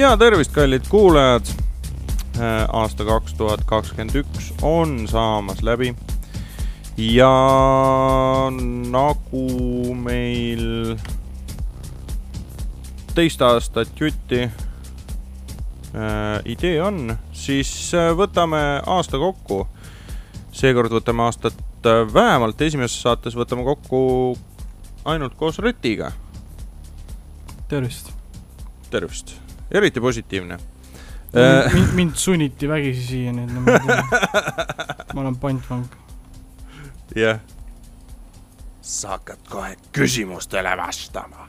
ja tervist, kallid kuulajad. aasta kaks tuhat kakskümmend üks on saamas läbi. ja nagu meil teist aastat jutti äh, idee on, siis äh, võtame aasta kokku. seekord võtame aastat äh, vähemalt esimeses saates võtame kokku ainult koos Retiga. tervist. tervist, eriti positiivne Mind, mind, mind sunniti vägisi siia, nii et no, ma, olen pantvang. jah. sa hakkad kohe küsimustele vastama.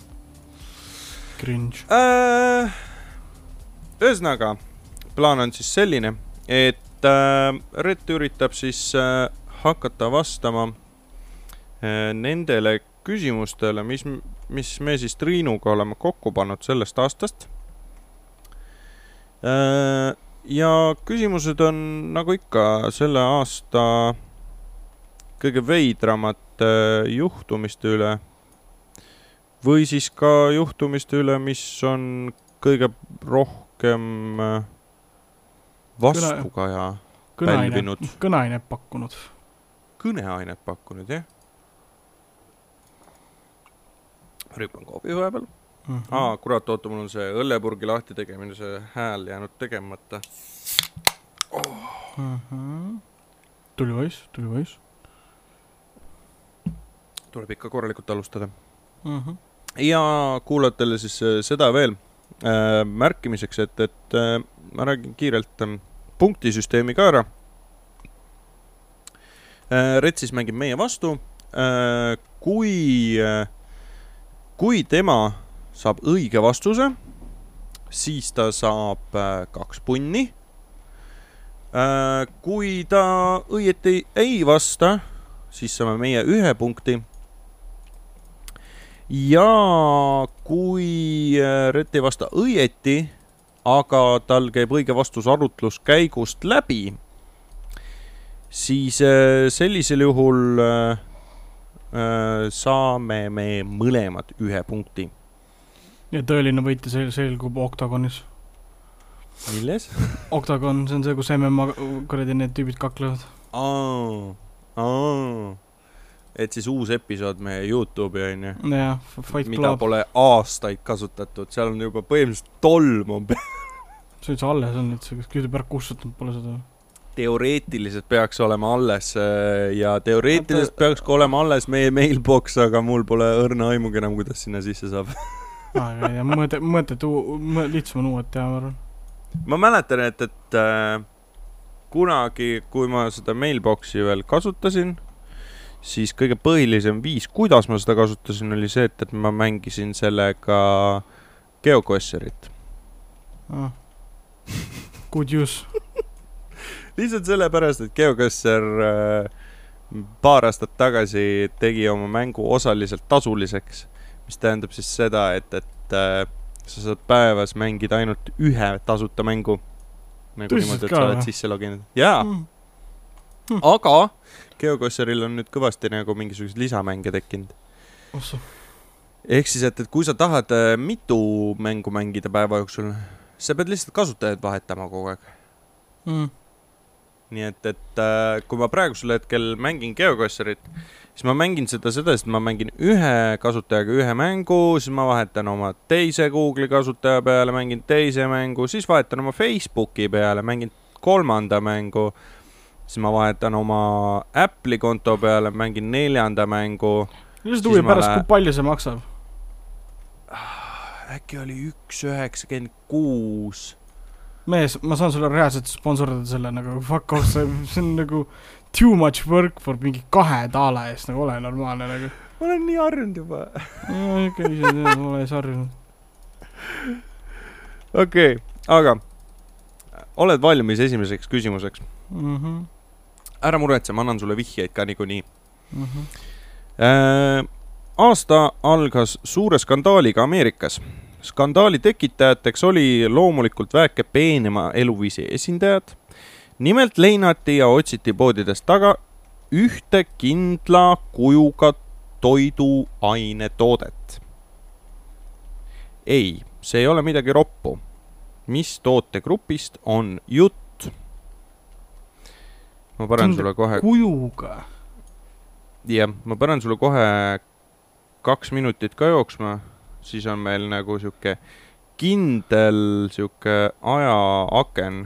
Cringe äh,. ühesõnaga, plaan on siis selline, et äh, Rett üritab siis äh, hakata vastama äh, nendele küsimustele, mis, mis me siis Triinuga oleme kokku pannud sellest aastast äh,. Ja küsimused on nagu ikka selle aasta kõige veidramate juhtumiste üle või siis ka juhtumiste üle, mis on kõige rohkem äh, vastukaja pälvinud. kõneainet pakkunud. kõneainet pakkunud, jah. rüpan koobi vahepeal Mm -hmm. aa, kurat, oota, mul on see õllepurgi lahti tegemine, see hääl jäänud tegemata. Mm -hmm. tuli poiss, tuli poiss tuleb ikka korralikult alustada. mm. -hmm. ja kuulajatele siis äh, seda veel äh, märkimiseks, et, et äh, ma räägin kiirelt äh, punktisüsteemi ka ära äh,. Retsis mängib meie vastu äh,. kui äh,, kui tema saab õige vastuse, siis ta saab äh, kaks punni äh,. kui ta õieti ei vasta, siis saame meie ühe punkti ja kui äh, Rett ei vasta õieti, aga tal käib õige vastus arutluskäigust läbi, siis sellisel juhul saame me mõlemad ühe punkti. Ja tõeline võitja sel-, selgub Octagonis. milles? Octagon, see on see, kus MMA kuradi need tüübid kaklevad. aa, aa et siis uus episood meie Youtube'i onju. jah, Fight mida Club. pole aastaid kasutatud, seal on juba põhimõtteliselt tolm on see üldse alles on üldse, kas Kütüb ära kustutanud pole seda? teoreetiliselt peaks olema alles äh, ja teoreetiliselt peaks ka olema alles meie mailbox, aga mul pole õrna aimugi enam, kuidas sinna sisse saab aga tea, mõte, mõtet, lihtsam on uued teha, ma arvan. ma mäletan, et, et äh, kunagi, kui ma seda mailbox'i veel kasutasin, siis kõige põhilisem viis, kuidas ma seda kasutasin, oli see, et, et ma mängisin sellega geocacherit ah. Good use lihtsalt sellepärast, et geocacher äh, paar aastat tagasi tegi oma mängu osaliselt tasuliseks, mis tähendab siis seda, et, et äh, sa saad päevas mängida ainult ühe tasuta mängu. nagu Tõsiselt niimoodi, et sa oled sisse loginud. jaa mm. aga Geocacheril on nüüd kõvasti nagu mingisuguseid lisamänge tekkinud. ehk siis, et, et kui sa tahad äh, mitu mängu mängida päeva jooksul, sa pead lihtsalt kasutajaid vahetama kogu aeg. mm. Nii et, et äh, kui ma praegusel hetkel mängin Geocacherit, siis ma mängin seda sedasi, et ma mängin ühe kasutajaga ühe mängu, siis ma vahetan oma teise Google'i kasutaja peale, mängin teise mängu, siis vahetan oma Facebooki peale, mängin kolmanda mängu, siis ma vahetan oma Apple'i konto peale, mängin neljanda mängu. lihtsalt huvi pärast lähe- kui palju see maksab? äkki oli üks üheksakümmend kuus mees, ma saan sulle reaalselt sponsordada selle nagu fuck off, see, see on nagu too much work for mingi kahe daala eest, nagu ole normaalne nagu. ma olen nii harjunud juba. ikka ise tead, ma olen harjunud. okei okay,, aga oled valmis esimeseks küsimuseks? Mhm, ära muretse, ma annan sulle vihjeid ka niikuinii mhm. äh,. aasta algas suure skandaaliga Ameerikas. Skandaali tekitajateks oli loomulikult väike peenema eluviisi esindajad. nimelt leinati ja otsiti poodidest taga ühte kindla kujuga toiduainetoodet. ei, see ei ole midagi roppu. mis tootegrupist on jutt? ma panen sulle kohe, kujuga. jah, ma panen sulle kohe kaks minutit ka jooksma, siis on meil nagu sihuke kindel sihuke ajaaken,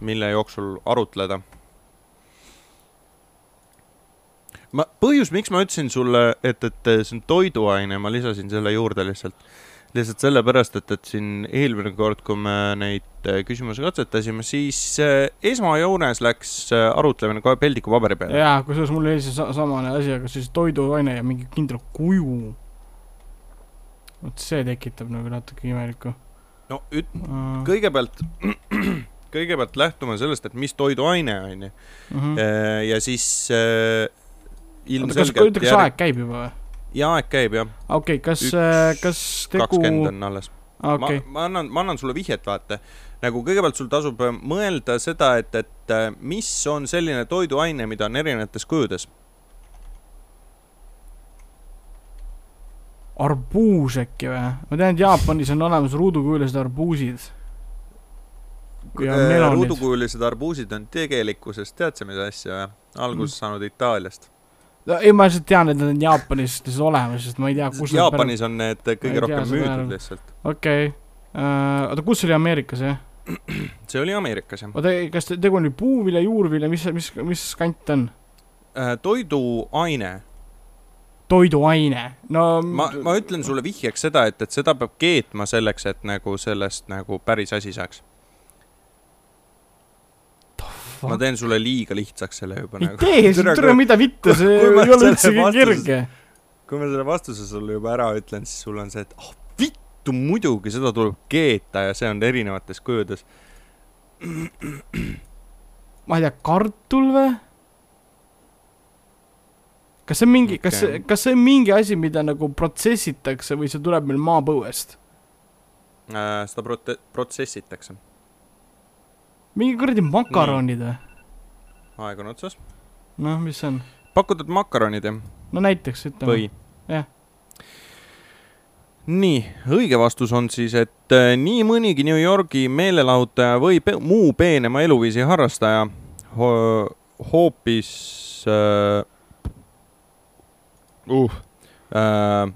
mille jooksul arutleda. ma, põhjus, miks ma ütlesin sulle, et, et see on toiduaine, ma lisasin selle juurde lihtsalt, lihtsalt sellepärast, et, et siin eelmine kord, kui me neid äh, küsimusi katsetasime, siis äh, esmajoones läks äh, arutlemine kohe peldikupaberi peale. jaa, kusjuures mul oli see sa- samane asi, aga siis toiduaine ja mingi kindel kuju. Vot see tekitab nagu natuke imelikku. no üt-, kõigepealt, kõigepealt lähtume sellest, et mis toiduaine on ju, Mhm. ja siis äh, kas, ilmselgelt oota, kas aeg käib juba või? ja aeg käib jah, okei, kas Üks-, kas tegu, kakskümmend on alles. okei, ma, ma annan, ma annan sulle vihjet, vaata. nagu kõigepealt sul tasub äh, mõelda seda, et, et äh, mis on selline toiduaine, mida on erinevates kujudes. Arbuus äkki või? ma tean, et Jaapanis on olemas ruudukujulised arbuusid. melonid. ruudukujulised arbuusid on tegelikkuses, tead sa mis asja või? alguse saanud Itaaliast. ei, ma lihtsalt tean, et nad on Jaapanis lihtsalt olemas, sest ma ei tea, kus Jaapanis on need kõige rohkem müüdud lihtsalt. okei okay., oota, kus oli Ameerikas jah? see oli Ameerikas jah. oota, kas te- tegu oli puuvilja, juurvilja, mis, mis, mis kant on? toiduaine toiduaine, no ma, ma ütlen sulle vihjeks seda, et, et seda peab keetma selleks, et nagu sellest nagu päris asi saaks. ma teen sulle liiga lihtsaks selle juba ei nagu. tee, tule mida vittu, see ei ole üldsegi kerge. kui ma selle vastuse sulle juba ära ütlen, siis sul on see, et oh vittu, muidugi seda tuleb keeta ja see on erinevates kujudes. ma ei tea, kartul või? Kas see on mingi okay., kas kas see on mingi asi, mida nagu protsessitakse või see tuleb meil maapõuest? Äh, seda prote-, protsessitakse. mingi kuradi makaronid või? aeg on otsas. noh, mis see on? pakutud makaronid jah, no näiteks ütleme. või? Jah. nii, õige vastus on siis, et äh, nii mõnigi New Yorgi meelelahutaja või pe muu peenema eluviisi harrastaja ho hoopis äh, uh, äh,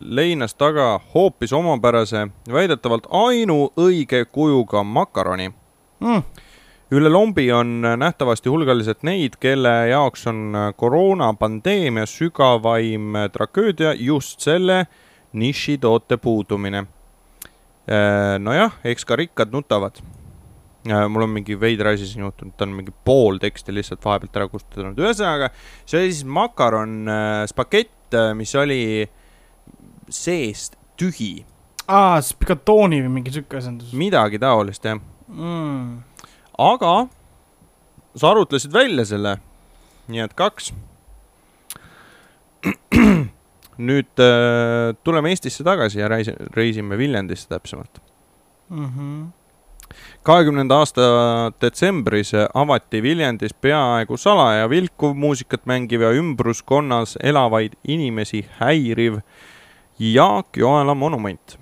leinas taga hoopis omapärase, väidetavalt ainuõige kujuga makaroni Mm, üle lombi on nähtavasti hulgaliselt neid, kelle jaoks on koroonapandeemia sügavaim tragöödia just selle nišitoote puudumine. nojah, eks ka rikkad nutavad. Mul on mingi veider asi siin juhtunud, ta on mingi pool teksti lihtsalt vahepealt ära kustutanud, ühesõnaga see oli siis makaron, spagett, mis oli seest tühi, aa, spikatooni või mingi siuke asendus midagi taolist jah mm.. aga sa arutlesid välja selle, nii et kaks. nüüd äh, tuleme Eestisse tagasi ja reisi-, reisime Viljandisse täpsemalt. Mm -hmm. Kahekümnenda aasta detsembris avati Viljandis peaaegu salaja vilkuv muusikat mängiv ja ümbruskonnas elavaid inimesi häiriv Jaak Joala monument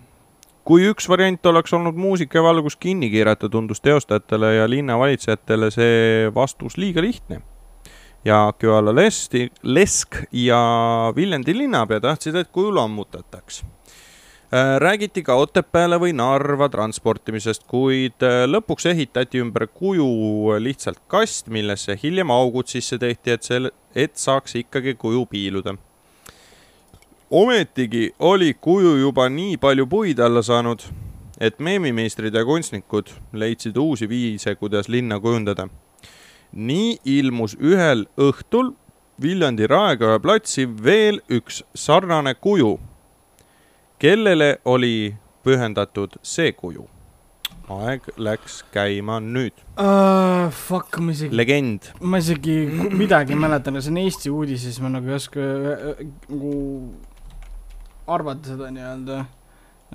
kui üks variant oleks olnud muusika ja valgus kinni keerata, tundus teostajatele ja linnavalitsejatele see vastus liiga lihtne. Jaak Joala Lesti, Lesk ja Viljandi linnapea tahtsid, et kuju lammutataks. Räägiti ka Otepääle või Narva transportimisest, kuid äh, lõpuks ehitati ümber kuju lihtsalt kast, millesse hiljem augud sisse tehti, et selle, et saaks ikkagi kuju piiluda ometigi oli kuju juba nii palju puid alla saanud, et meemimeistrid ja kunstnikud leidsid uusi viise, kuidas linna kujundada. nii ilmus ühel õhtul Viljandi Raekoja platsi veel üks sarnane kuju. Kellele oli pühendatud see kuju? aeg läks käima nüüd. uh,. Fuck, ma isegi, legend. ma isegi midagi mäletan, aga see on Eesti uudis, siis ma nagu ei oska äh, äh, nagu arvata seda nii-öelda.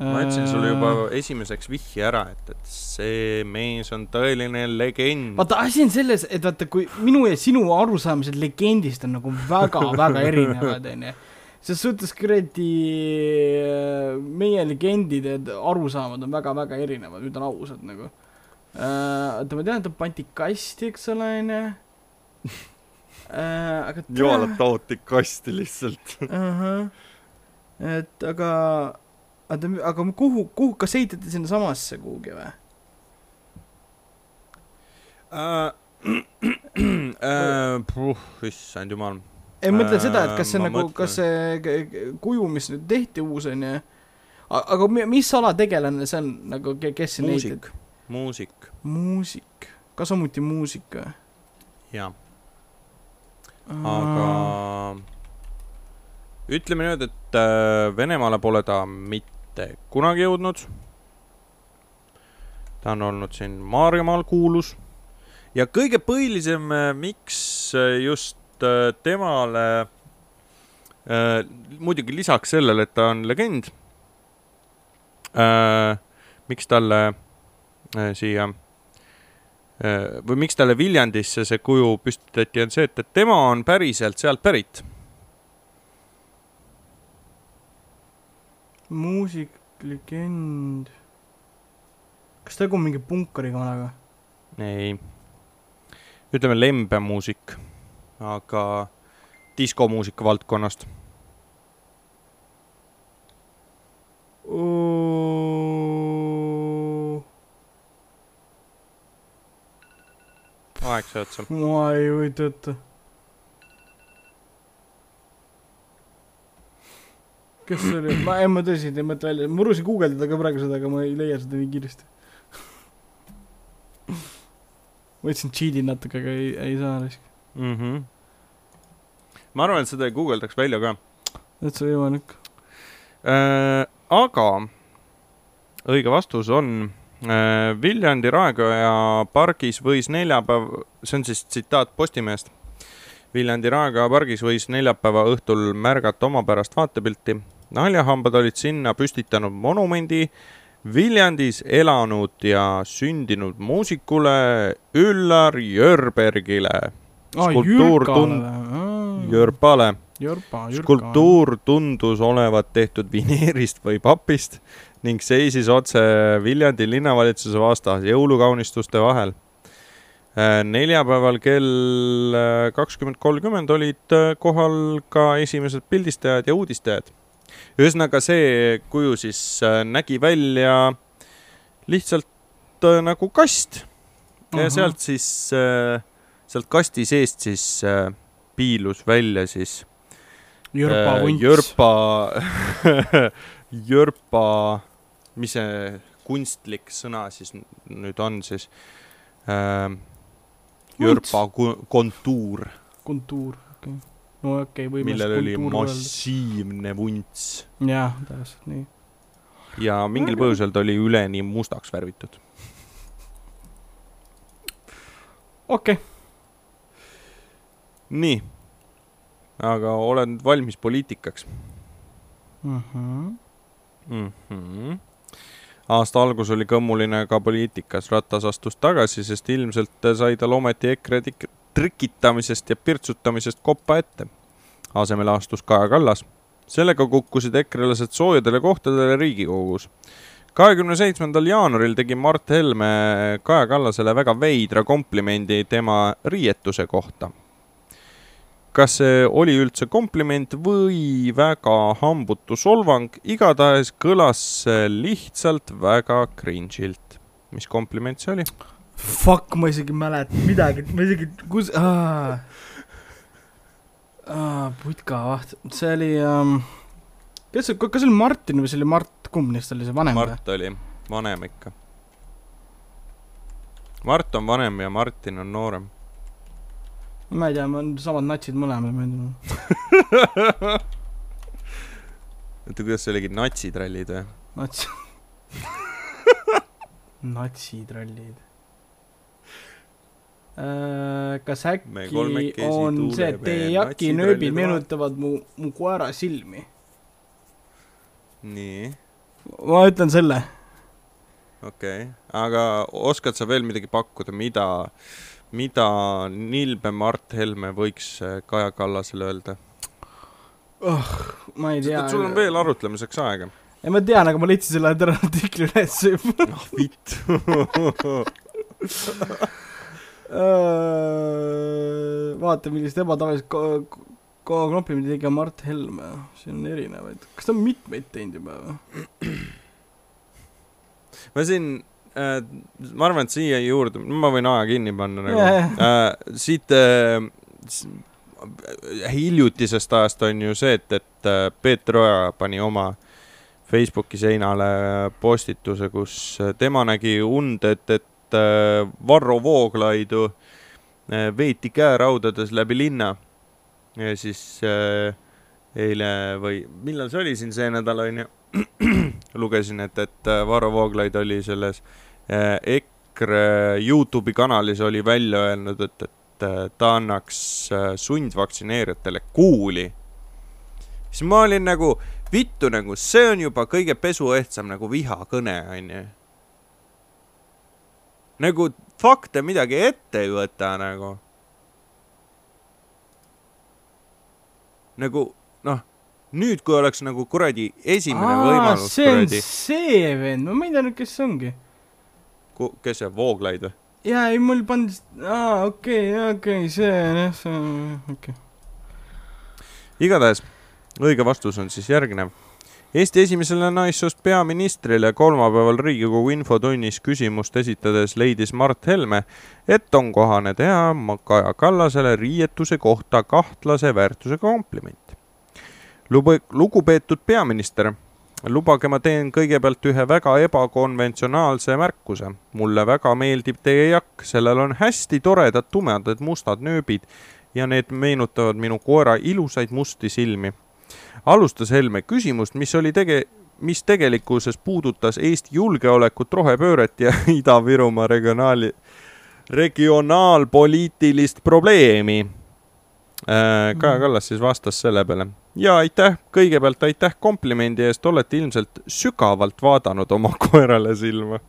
ma ütlesin sulle Äh. juba esimeseks vihje ära, et, et see mees on tõeline legend. vaata, asi on selles, et vaata, kui minu ja sinu arusaamised legendist on nagu väga-väga erinevad, onju. Ses suhtes kuradi äh, meie legendide arusaamad on väga-väga erinevad, nüüd on ausad nagu uh,. oota, ma tean, et ta pandi kasti, eks ole, onju. aga jumalat taoti kasti lihtsalt. ahah, et aga, oota, aga kuhu, kuhu, kas ehitati sinnasamasse kuhugi või? issand jumal. ei, ma mõtlen seda, et Äh, kas see ma nagu, kas see kuju, mis nüüd tehti uus onju, aga mi- mis alategelane see on nagu, kes siin muusik, muusik, muusik, ka samuti muusik või? jaa. aga ütleme nüüd, et äh, Venemaale pole ta mitte kunagi jõudnud. ta on olnud siin Maarjamaal kuulus. Ja kõige põhilisem, miks äh, just äh, temale äh,, muidugi lisaks sellele, et ta on legend äh,, miks talle äh, siia äh, või miks talle Viljandisse see kuju püstitati, on see, et, et tema on päriselt sealt pärit. muusik, legend. kas tegu on mingi punkariga vanaga? ei, ütleme lembemuusik, aga diskomuusika valdkonnast. aeg sai otsa. ma ei kujuta ette. kes see oli, ma, ei ma tõsiselt ei mõtle välja, ma uurisin guugeldada ka praegu seda, aga ma ei leia seda nii kiiresti. võtsin cheat'in natuke, aga ei, ei saa risk. mm. -hmm. ma arvan, et seda guugeldaks välja ka täitsa võimalik. äh,. aga õige vastus on äh, Viljandi Raekoja pargis võis neljapäev, see on siis tsitaat Postimehest. Viljandi Raekoja pargis võis neljapäeva õhtul märgata omapärast vaatepilti. naljahambad olid sinna püstitanud monumendi Viljandis elanud ja sündinud muusikule Üllar Jörbergile, Skulptuur tund- Jörpale Jörpa, Jürka. skulptuur tundus olevat tehtud vineerist või papist ning seisis otse Viljandi linnavalitsuse vastas jõulukaunistuste vahel. neljapäeval kell äh, kakskümmend kolmkümmend olid äh, kohal ka esimesed pildistajad ja uudistajad. ühesõnaga, see kuju siis äh, nägi välja lihtsalt äh, nagu kast ja Ahah. sealt siis, sealt kasti seest siis äh, piilus välja siis Jörpa Äh, vunts. Jörpa, Jörpa, mis see kunstlik sõna siis nüüd on siis äh,? Jörpa kontuur, kontuur, okei okay.. no okei okay,, võime millel oli massiivne vunts jah, täpselt nii. ja mingil põhjusel ta oli üleni mustaks värvitud. okei okay., nii, aga olen valmis poliitikaks Mhm. mm. -hmm. aasta algus oli kõmmuline ka poliitikas, Ratas astus tagasi, sest ilmselt sai tal ometi EKRE trikitamisest ja pirtsutamisest koppa ette. asemele astus Kaja Kallas. sellega kukkusid ekrelased soojadele kohtadele Riigikogus. kahekümne seitsmendal jaanuaril tegi Mart Helme Kaja Kallasele väga veidra komplimendi tema riietuse kohta kas see oli üldse kompliment või väga hambutu solvang, igatahes kõlas see lihtsalt väga cringe'ilt. mis kompliment see oli? Fuck, ma isegi ei mäleta midagi, ma isegi, kus, aa, aa, putka vaht, see oli um,, kes see, kas see oli Martin või see oli Mart, kumb neist oli see vanem või? Mart oli vanem ikka. Mart on vanem ja Martin on noorem. Ma ei tea, me on samad natsid mõlemad, ma ei tea, oota, kuidas see oligi, natsitrallid või? nats-, natsitrallid. kas Me äkki on see, et teie jakinööbid meenutavad mu, mu koera silmi? nii, ma ütlen selle okei okay., aga oskad sa veel midagi pakkuda, mida, mida nilbe Mart Helme võiks äh, Kaja Kallasele öelda? ma ei tea. sul on veel arutlemiseks aega. ei, ma tean, aga ma leidsin selle terve artikli üles juba. ah vitt. vaata, millist ebatavalist ko-, ko-, komplimenti tegi Mart Helme. siin on erinevaid. kas ta on mitmeid teinud juba või? ma siin äh,, ma arvan, et siia juurde, ma võin aja kinni panna nagu Jaa, äh,. siit äh, hiljutisest ajast on ju see, et, et äh, Peeter Oja pani oma Facebooki seinale postituse, kus äh, tema nägi und, et, et äh, Varro Vooglaidu äh, veeti käeraudades läbi linna. ja siis äh, eile või millal see oli siin see nädal onju, lugesin, et, et äh, Varro Vooglaid oli selles äh, EKRE Youtube'i kanalis oli välja öelnud, et, et äh, ta annaks sundvaktsineerijatele kuuli. siis ma olin nagu, vittu nagu, see on juba kõige pesuehtsam nagu vihakõne, onju. nagu fakte midagi ette ei võta nagu. nagu noh, nüüd, kui oleks nagu kuradi esimene võimalus see on kuradi, see vend, ma ei tea nüüd, kes see ongi. kes see, Vooglaid või? jaa, ei mul pandi, aa okei okay,, okei okay,, see on jah, see on, okei okay.. igatahes õige vastus on siis järgnev. Eesti esimesele naissoost peaministrile kolmapäeval Riigikogu infotunnis küsimust esitades leidis Mart Helme, et on kohane teha Ma- Kaja Kallasele riietuse kohta kahtlase väärtusega kompliment. Lube-, lugupeetud peaminister, lubage, ma teen kõigepealt ühe väga ebakonventsionaalse märkuse. mulle väga meeldib teie jakk, sellel on hästi toredad tumedad mustad nööbid ja need meenutavad minu koera ilusaid musti silmi. alustas Helme küsimust, mis oli tege-, mis tegelikkuses puudutas Eesti julgeolekut, rohepööret ja Ida-Virumaa regionaali, regionaalpoliitilist probleemi. Kaja Kallas siis vastas selle peale. ja aitäh, kõigepealt aitäh komplimendi eest, olete ilmselt sügavalt vaadanud oma koerale silma.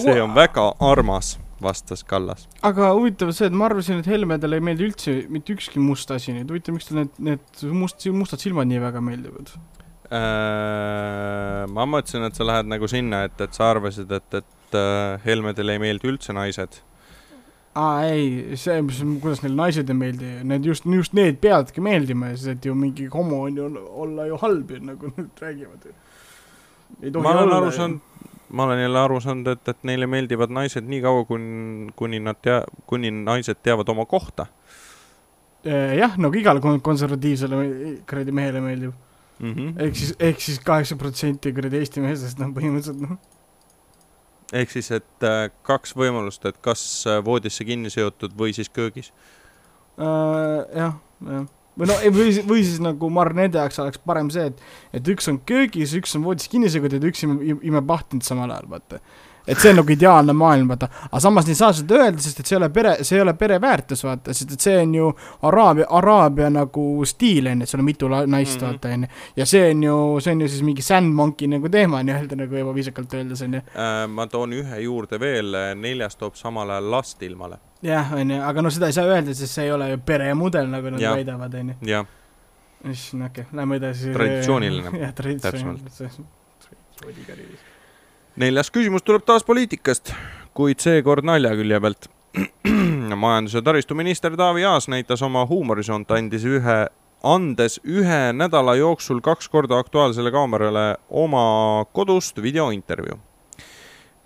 see on väga armas, vastas Kallas. aga huvitav see, et ma arvasin, et Helmedele ei meeldi üldse mitte ükski must asi, nii et huvitav, miks talle need, need must, mustad silmad nii väga meeldivad? Äh, ma mõtlesin, et sa lähed nagu sinna, et, et sa arvasid, et, et äh, Helmedele ei meeldi üldse naised. Aa ei, see, mis, kuidas neile naised ei meeldi, need just, just need peavadki meeldima siis, et ju mingi homo on ju olla ju halb ju nagu nad räägivad ju. ma olen aru saanud, ma olen jälle aru saanud, et, et neile meeldivad naised nii kaua, kuni, kuni nad tea-, kuni naised teavad oma kohta Eh, jah, nagu igale kon- konservatiivsele kuradi mehele meeldib. mm. -hmm. ehk siis, ehk siis kaheksa protsenti kuradi Eesti meestest, noh, põhimõtteliselt noh. Ehk siis, et äh, kaks võimalust, et kas äh, voodisse kinni seotud või siis köögis. jah, jah. või no, või või siis nagu ma arvan, nende jaoks oleks parem see, et, et üks on köögis, üks on voodis kinni segatud ja üks imeb, imeb ahtinud samal ajal, vaata. Et see on nagu ideaalne maailm, vaata. aga samas ei saa seda öelda, sest et see ei ole pere, see ei ole pere väärtus, vaata, sest et see on ju Araabia, Araabia nagu stiil, on ju, et sul on mitu naist, Mhm. vaata, on ju. ja see on ju, see on ju siis mingi sandmonkey nagu teema nii-öelda nagu ebaviisakalt öeldes, on ju. Äh, ma toon ühe juurde veel, neljas toob samal ajal last ilmale. jah, on ju, aga no seda ei saa öelda, sest see ei ole ju peremudel, nagu nad Jah. väidavad, on ju. issand, okei okay., lähme edasi. Traditsiooniline. jah, traditsiooniline. Neljas küsimus tuleb taas poliitikast, kuid seekord nalja külje pealt. majandus- ja taristuminister Taavi Aas näitas oma huumorisoont, andis ühe, andes ühe nädala jooksul kaks korda Aktuaalsele Kaamerale oma kodust videointervjuu.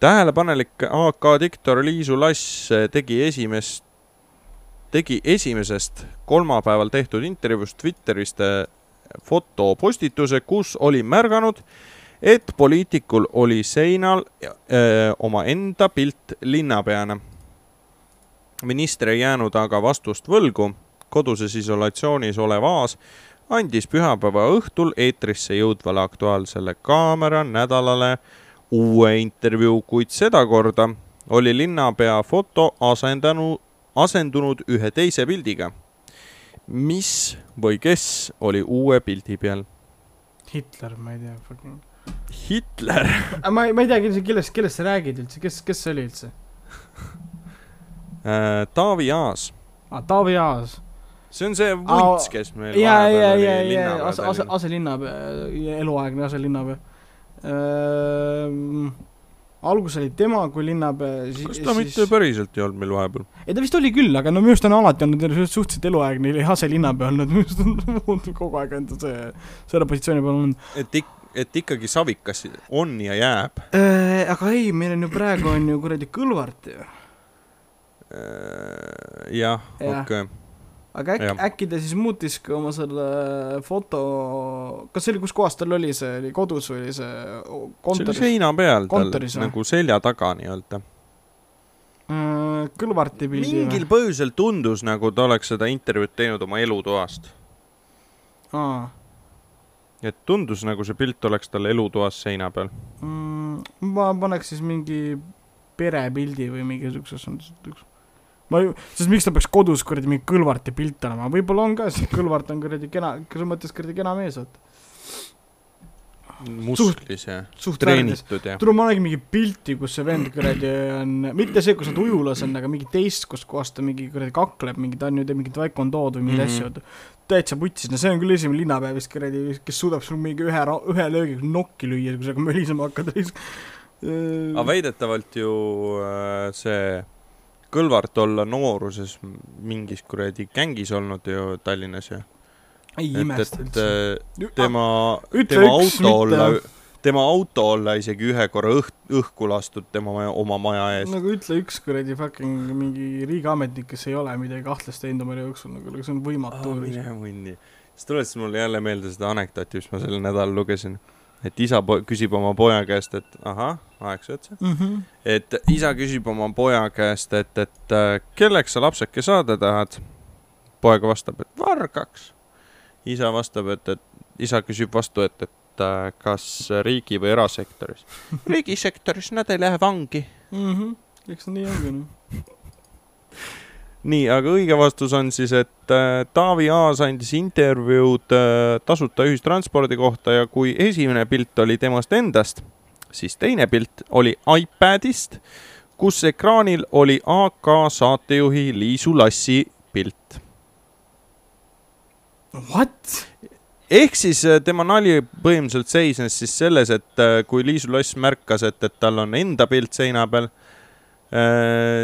tähelepanelik AK diktor Liisu Lass tegi esimest, tegi esimesest kolmapäeval tehtud intervjuust Twitterist fotopostituse, kus oli märganud, et poliitikul oli seinal öö, omaenda pilt linnapeana. minister ei jäänud aga vastust võlgu. koduses isolatsioonis olev Aas andis pühapäeva õhtul eetrisse jõudvale Aktuaalsele Kaamera nädalale uue intervjuu, kuid sedakorda oli linnapea foto asendanud, asendunud ühe teise pildiga. mis või kes oli uue pildi peal? Hitler, ma ei tea fucking. Hitler. ma ei, ma ei tea, kellest, kellest, sa räägid üldse, kes, kes see oli üldse? Taavi Aas. aa, Taavi Aas. see on see Vuits, kes meil ja, ja, ja, ja ase, ase, aselinnapea, eluaegne aselinnapea. algus oli tema kui linnapea, siis kas ta mitte päriselt ei olnud meil vahepeal? ei ta vist oli küll, aga no minu arust on alati olnud suhteliselt eluaegne aselinnapea olnud, minu arust on kogu aeg enda see, selle positsiooni peal olnud. et ik-, et ikkagi Savikas on ja jääb. aga ei, meil on ju praegu on ju kuradi Kõlvart ju. jah, Jah. okei. aga äkki äkki ta siis muutis ka oma selle foto, kas see oli, kus kohas tal oli see, oli kodus või oli see see oli kontoris? seina peal tal kontoris või? nagu selja taga nii-öelda. Äh, Kõlvarti pildi mingil põhjusel tundus nagu ta oleks seda intervjuud teinud oma elutoast. aa et tundus nagu see pilt oleks tal elutoas seina peal. mm,. ma paneks siis mingi perepildi või mingi siukse, ma ju, sest miks ta peaks kodus kuradi mingi Kõlvarti pilt olema, võib-olla on ka, sest Kõlvart on kuradi kena, selles mõttes kuradi kena mees, vaata. musklis ja treenitud ja. tule, ma nägin mingi pilti, kus see vend kuradi on, mitte see, kus nad ujulas on, aga mingi teist, kus kohas ta mingi kuradi kakleb, mingi, ta on ju teeb mingit taekwondo'd või mingeid mm -hmm. asju, täitsa putsis, no see on küll esimene linnapea vist kuradi, kes suudab sul mingi ühe, ühe löögiga nokki lüüa, kui sa ka mölisema hakkad. aga väidetavalt ju äh, see Kõlvart olla nooruses mingis kuradi gängis olnud ju Tallinnas ju. ei imesta üldse. äh, tema, tema auto mitte- olla, tema auto olla isegi ühe korra õht-, õhku lastud tema maja, oma maja ees. nagu ütle üks kuradi fucking mingi riigiametnik, kes ei ole midagi kahtlast teinud oma elu jooksul, nagu see on võimatu. mine munni. siis tuletas mulle jälle meelde seda anekdooti, mis ma sel nädalal lugesin. et isa küsib oma poja käest, et ahah, aegsa otsa. Mhm. et isa küsib oma poja käest, et, et äh, kelleks sa lapseke saada tahad. poeg vastab, et vargaks. isa vastab, et, et isa küsib vastu, et, et kas riigi või erasektoris. riigisektoris nad ei lähe vangi. Mhm. eks see nii ongi noh. nii, aga õige vastus on siis, et äh, Taavi Aas andis intervjuud äh, tasuta ühistranspordi kohta ja kui esimene pilt oli temast endast, siis teine pilt oli iPadist, kus ekraanil oli AK saatejuhi Liisu Lassi pilt. What? Ehk siis äh, tema nali põhimõtteliselt seisnes siis selles, et äh, kui Liisu Lass märkas, et, et tal on enda pilt seina peal,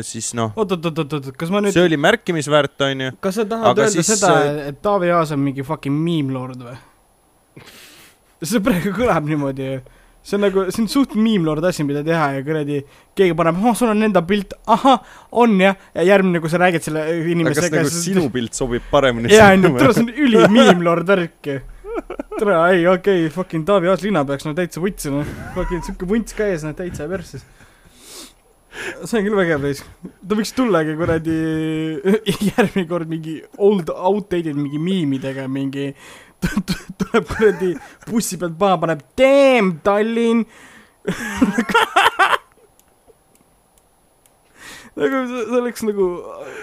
siis noh, oot, oot, oot, oot, oot, kas ma nüüd see, oli märkimisväärt, onju kas sa tahad aga öelda siis, seda äh,, et Taavi Aas on mingi fucking miimlord või? see praegu kõlab niimoodi ju. see on nagu, see on suht miimlord asi, mida teha ja kuradi keegi paneb, oh, sul on enda pilt, ahah, on jah, ja järgmine, kui sa räägid selle aga kas inimesega nagu sinu pilt sobib paremini jaa, onju, tule, see on ülimiimlord värk ju. tere, ei okei okay,, fucking Taavi Aas linnapeaks, no täitsa vutsi noh, fucking siuke vunts ka ees, noh täitsa perses. see on küll vägev reis, ta võiks tullagi kuradi järgmine kord mingi old outdated mingi miimidega mingi tuleb kuradi bussi pealt maha, paneb damn Tallinn. nagu see oleks nagu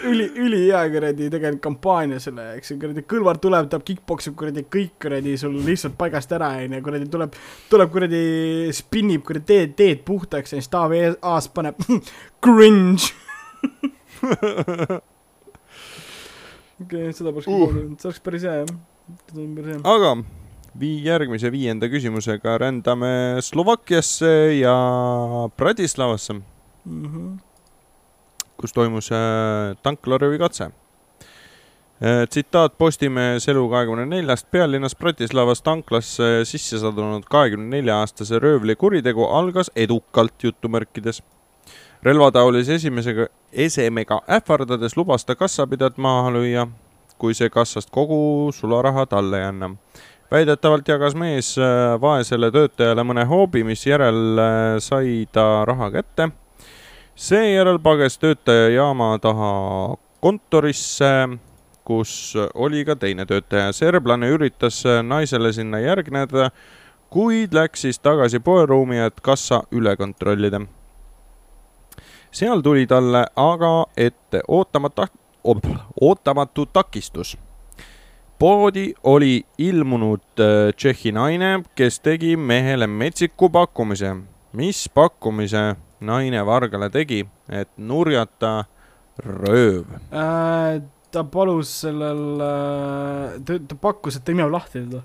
üli, ülihea kuradi tegelikult kampaania selle jaoks, kuradi Kõlvart tuleb, tahab kick-poksib kuradi kõik kuradi sul lihtsalt paigast ära onju, kuradi tuleb, tuleb kuradi spinnib kuradi teed, teed puhtaks ja siis Taavi Aas paneb cringe. okei, seda poleks Uh. kuulnud, see oleks päris hea jah, see on päris hea. aga vii-, järgmise viienda küsimusega rändame Slovakkiasse ja Bratislavasse, Mhm. Kus toimus äh, tanklaröövi katse. tsitaat Postimehes elu kahekümne neljast, pealinnas Bratislavas tanklasse sisse sadunud kahekümne nelja aastase röövli kuritegu algas edukalt jutumärkides. relvataolise esimesega, esemega ähvardades lubas ta kassapidajat maha lüüa, kui see kassast kogu sularaha talle ei anna väidetavalt jagas mees äh, vaesele töötajale mõne hoobi, misjärel äh, sai ta raha kätte. Seejärel pages töötaja jaama taha kontorisse, kus oli ka teine töötaja. serblane üritas naisele sinna järgneda, kuid läks siis tagasi poeruumi, et kassa üle kontrollida. seal tuli talle aga ette ootamata, ootamatu takistus poodi oli ilmunud äh, Tšehhi naine, kes tegi mehele metsiku pakkumise. mis pakkumise naine vargale tegi, et nurjata rööv? Äh, ta palus sellel, ta, ta pakkus, et ta imeb lahti teda.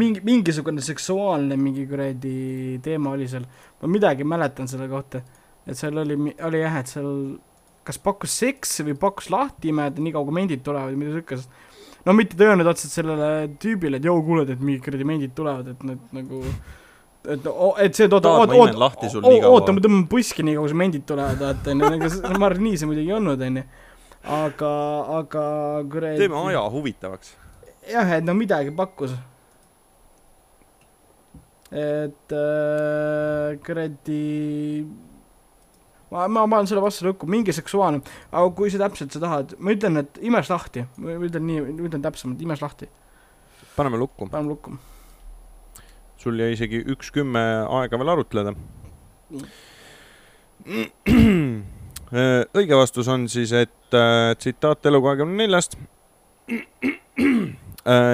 mingi, mingisugune seksuaalne mingi kuradi teema oli seal, ma midagi mäletan selle kohta, et seal oli, oli jah, et seal kas pakkus seksi või pakkus lahti imeda, nii kaua kui mendid tulevad või midagi siukest. no mitte ta ei öelnud otseselt sellele tüübile, et joo, kuuled, et mingid kuradi mendid tulevad, et need nagu et, et see, et oota, oota, oota oota, ma tõmban puski nii kaua, kui mendid tulevad, vaata onju, ega ma arvan, nii see muidugi ei olnud, onju. aga, aga kuradi. teeme aja huvitavaks. jah, et no midagi pakkus. et äh, kuradi ma, ma panen selle vastu lõkku, mingi seksuaalne, aga kui sa täpselt sa tahad, ma ütlen, et imes lahti, ma ütlen nii, ütlen täpsemalt, imes lahti, paneme lukku. paneme lukku. Sul jäi isegi üks kümme aega veel arutleda. õige vastus on siis, et äh, tsitaat Elu kahekümne neljast.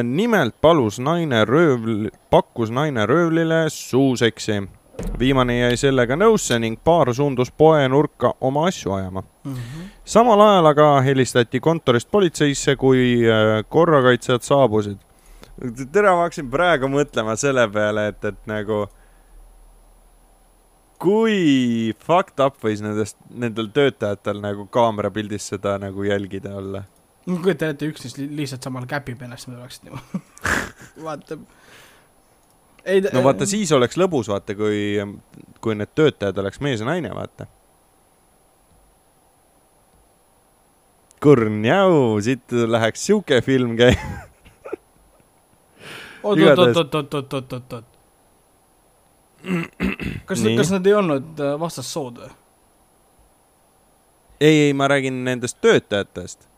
nimelt palus naine röövl, pakkus naine röövlile suuseksi. viimane jäi sellega nõusse ning paar suundus poenurka oma asju ajama. samal ajal aga helistati kontorist politseisse, kui äh, korrakaitsjad saabusid. tere, ma hakkasin praegu mõtlema selle peale, et, et nagu kui fucked up võis nendest, nendel töötajatel nagu kaamerapildis seda nagu jälgida olla. ma kujutan ette, üks neist li- lihtsalt samal käpib ennast, mida oleks niimoodi. vaatab. ei no vaata, siis oleks lõbus, vaata, kui, kui need töötajad oleks mees ja naine, vaata. kurn-jau, siit läheks sihuke film käima. oot, oot, igatahes- oot, oot, oot, oot, oot, oot. kas kas nad ei olnud äh, vastassood või? ei, ei, ma räägin nendest töötajatest.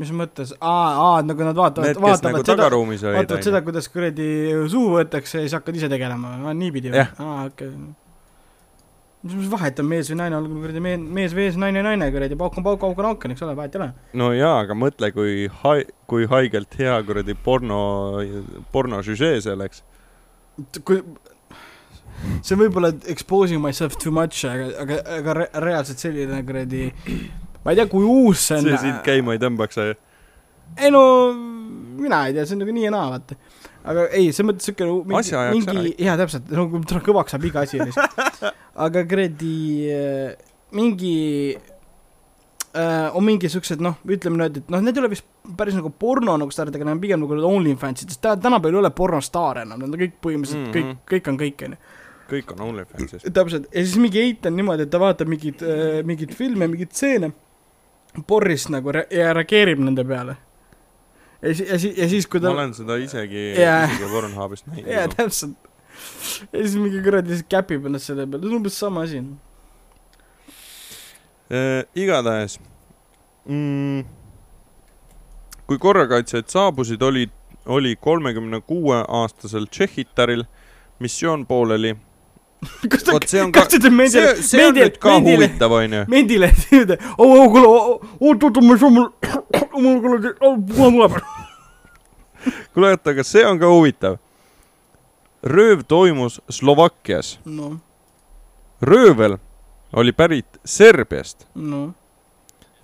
mis mõttes, aa, aa, nagu nad vaatavad vaatavad nagu seda, vaatavad seda, kuidas kuradi suhu võetakse ja siis hakkad ise tegelema, niipidi või aa, okei okay.. mis, vahet on mees või naine, olgu kuradi mees, mees, mees, naine, naine kuradi, pauk on pauk, auk on auk, eks ole, vahet ei ole. no jaa, aga mõtle, kui hai-, kui haigelt hea kuradi porno, pornosüžee see oleks. kui see võib olla exposing myself too much, aga, aga, aga re reaalselt selline kuradi ma ei tea, kui uus see on. see sind käima ei tõmbaks, ei no mina ei tea, see on nagu nii ja naa, vaata. Aga ei, selles mõttes siuke mingi, mingi, jaa, täpselt, no kõvaks saab iga asi lihtsalt. aga kuradi äh, mingi äh, on mingi siuksed noh, ütleme nüüd, et noh, need ei ole vist päris nagu porno nagu staarid, aga need on pigem nagu OnlyFansid, sest tä- tänapäeval ei ole pornostaare enam, nad on kõik põhimõtteliselt mm Mhm. -hmm. kõik, kõik on kõik, onju. kõik on OnlyFansis. täpselt, ja siis mingi Eit on niimoodi, et ta vaatab mingeid äh,, mingeid filme, mingeid stseene porrist nagu re- ja reageerib nende peale. Ja siis, ja siis, ja siis, kui ma ta olen seda isegi, Jaa. isegi Pornhubist jaa, näinud. täpselt. ja siis mingi kuradi lihtsalt käpib ennast selle peale, see on umbes sama asi. Äh, igatahes mm,, kui korrakaitsjad saabusid, oli, oli kolmekümne kuue aastasel Tšehhitaril missioon pooleli. kas ta, kas, ta see mendile,, mendile, onju. mendile, et oo, oo, kuule, oot, oot, ma ei saa, mul, mul kuradi, puha tuleb. kuule, oota, aga see on ka huvitav. rööv toimus Slovakkias. noh, röövel oli pärit Serbiast noh,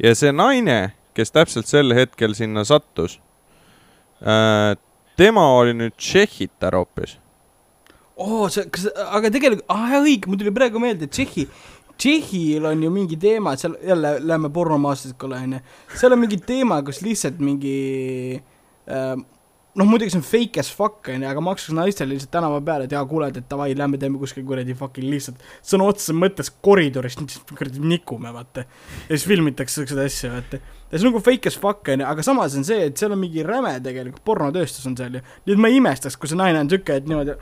ja see naine, kes täpselt sel hetkel sinna sattus, tema oli nüüd Tšehhitar hoopis. oo, see, kas, aga tegelikult, aa jaa, õige, mul tuli praegu meelde, Tšehhi, Tšehhil on ju mingi teema, seal jälle lähme pornomaastikule, onju. seal on mingi teema, kus lihtsalt mingi äh, noh, muidugi see on fake as fuck, onju, aga maksaks naistele lihtsalt tänava peale, et jaa, kuule, et davai, lähme teeme kuskil kuradi fucking lihtsalt sõna otseses mõttes koridoris kuradi nikume, vaata. ja siis filmitakse siukseid asju, vaata. ja see on nagu fake as fuck, onju, aga samas on see, et seal on mingi räme tegelikult, pornotööstus on seal ju. nii et ma ei imestaks, kui see naine on siuke, et niimoodi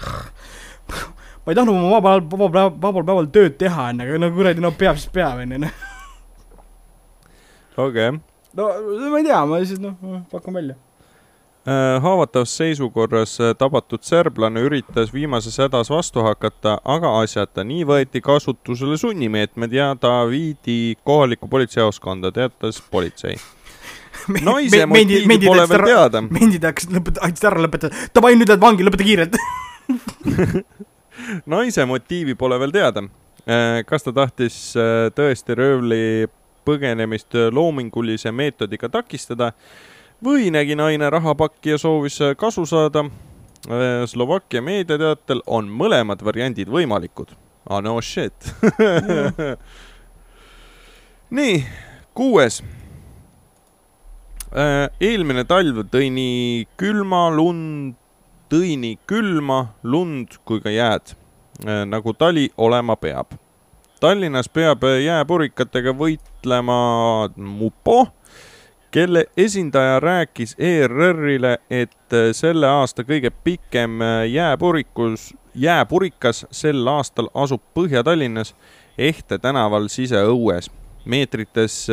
ma ei tahtnud oma vabal, vabal, vabal päeval tööd teha, onju, aga no kuradi, no peab siis peab, onju, noh. okei okay.. no ma ei tea, ma lihtsalt noh, pakun välja. Äh, haavatavas seisukorras äh, tabatud serblane üritas viimases hädas vastu hakata, aga asjata. nii võeti kasutusele sunnimeetmed ja ta viidi kohalikku politseijaoskonda, teatas politsei. naise motiivi pole veel teada. mendid hakkasid lõpeta-, aitasid ära lõpetada, davai, nüüd lähed vangi, lõpeta kiirelt. naise motiivi pole veel teada. kas ta tahtis äh, tõesti röövli põgenemist loomingulise meetodiga takistada või nägi naine rahapakki ja soovis kasu saada. Slovakkia meediateatel on mõlemad variandid võimalikud. Ah no shit nii, kuues. eelmine talv tõi nii külma lund, tõi nii külma lund kui ka jääd, nagu tali olema peab. Tallinnas peab jääpurikatega võitlema Mupo kelle esindaja rääkis ERR-ile, et selle aasta kõige pikem jääpurikus, jääpurikas sel aastal asub Põhja-Tallinnas Ehte tänaval siseõues. meetrites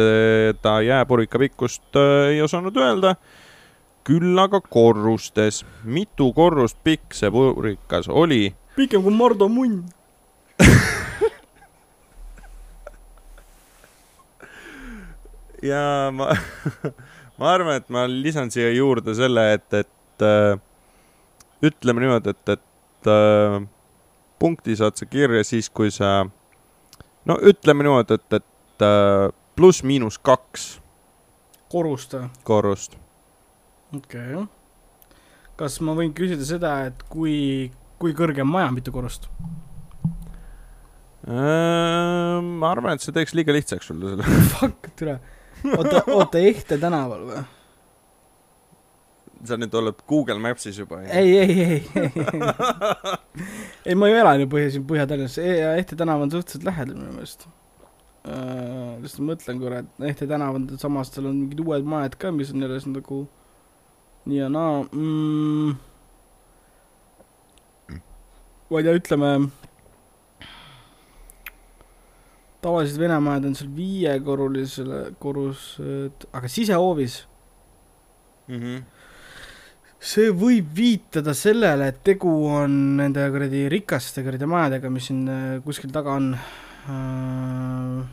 ta jääpurika pikkust ei osanud öelda, küll aga korrustes. mitu korrust pikk see purikas oli? pikem kui Mardu munn ja ma ma arvan, et ma lisan siia juurde selle, et, et äh, ütleme niimoodi, et, et äh, punkti saad sa kirja siis, kui sa, no ütleme niimoodi, et, et äh, pluss-miinus kaks korrust või? korrust. Okei okay.. kas ma võin küsida seda, et kui, kui kõrge on maja, mitu korrust? ma arvan, et see teeks liiga lihtsaks sulle selle. Fuck, türa oota, oota, Ehte tänaval või? sa nüüd oled Google Maps'is juba? ei, ei, ei, ei, ei, ma ju elan ju põhja, siin Põhja-Tallinnas e, Ehte tänav on suhteliselt lähedal minu meelest uh,. lihtsalt mõtlen korra, et Ehte tänav on, samas tal on mingid uued majad ka, mis on jälle nagu nii ja naa mm,. ma ei tea, ütleme tavalised Venemajad on seal viiekorrulisele korrused, aga sisehoovis mm. -hmm. see võib viitada sellele, et tegu on nende kuradi rikaste kuradi majadega, mis siin äh, kuskil taga on. Äh,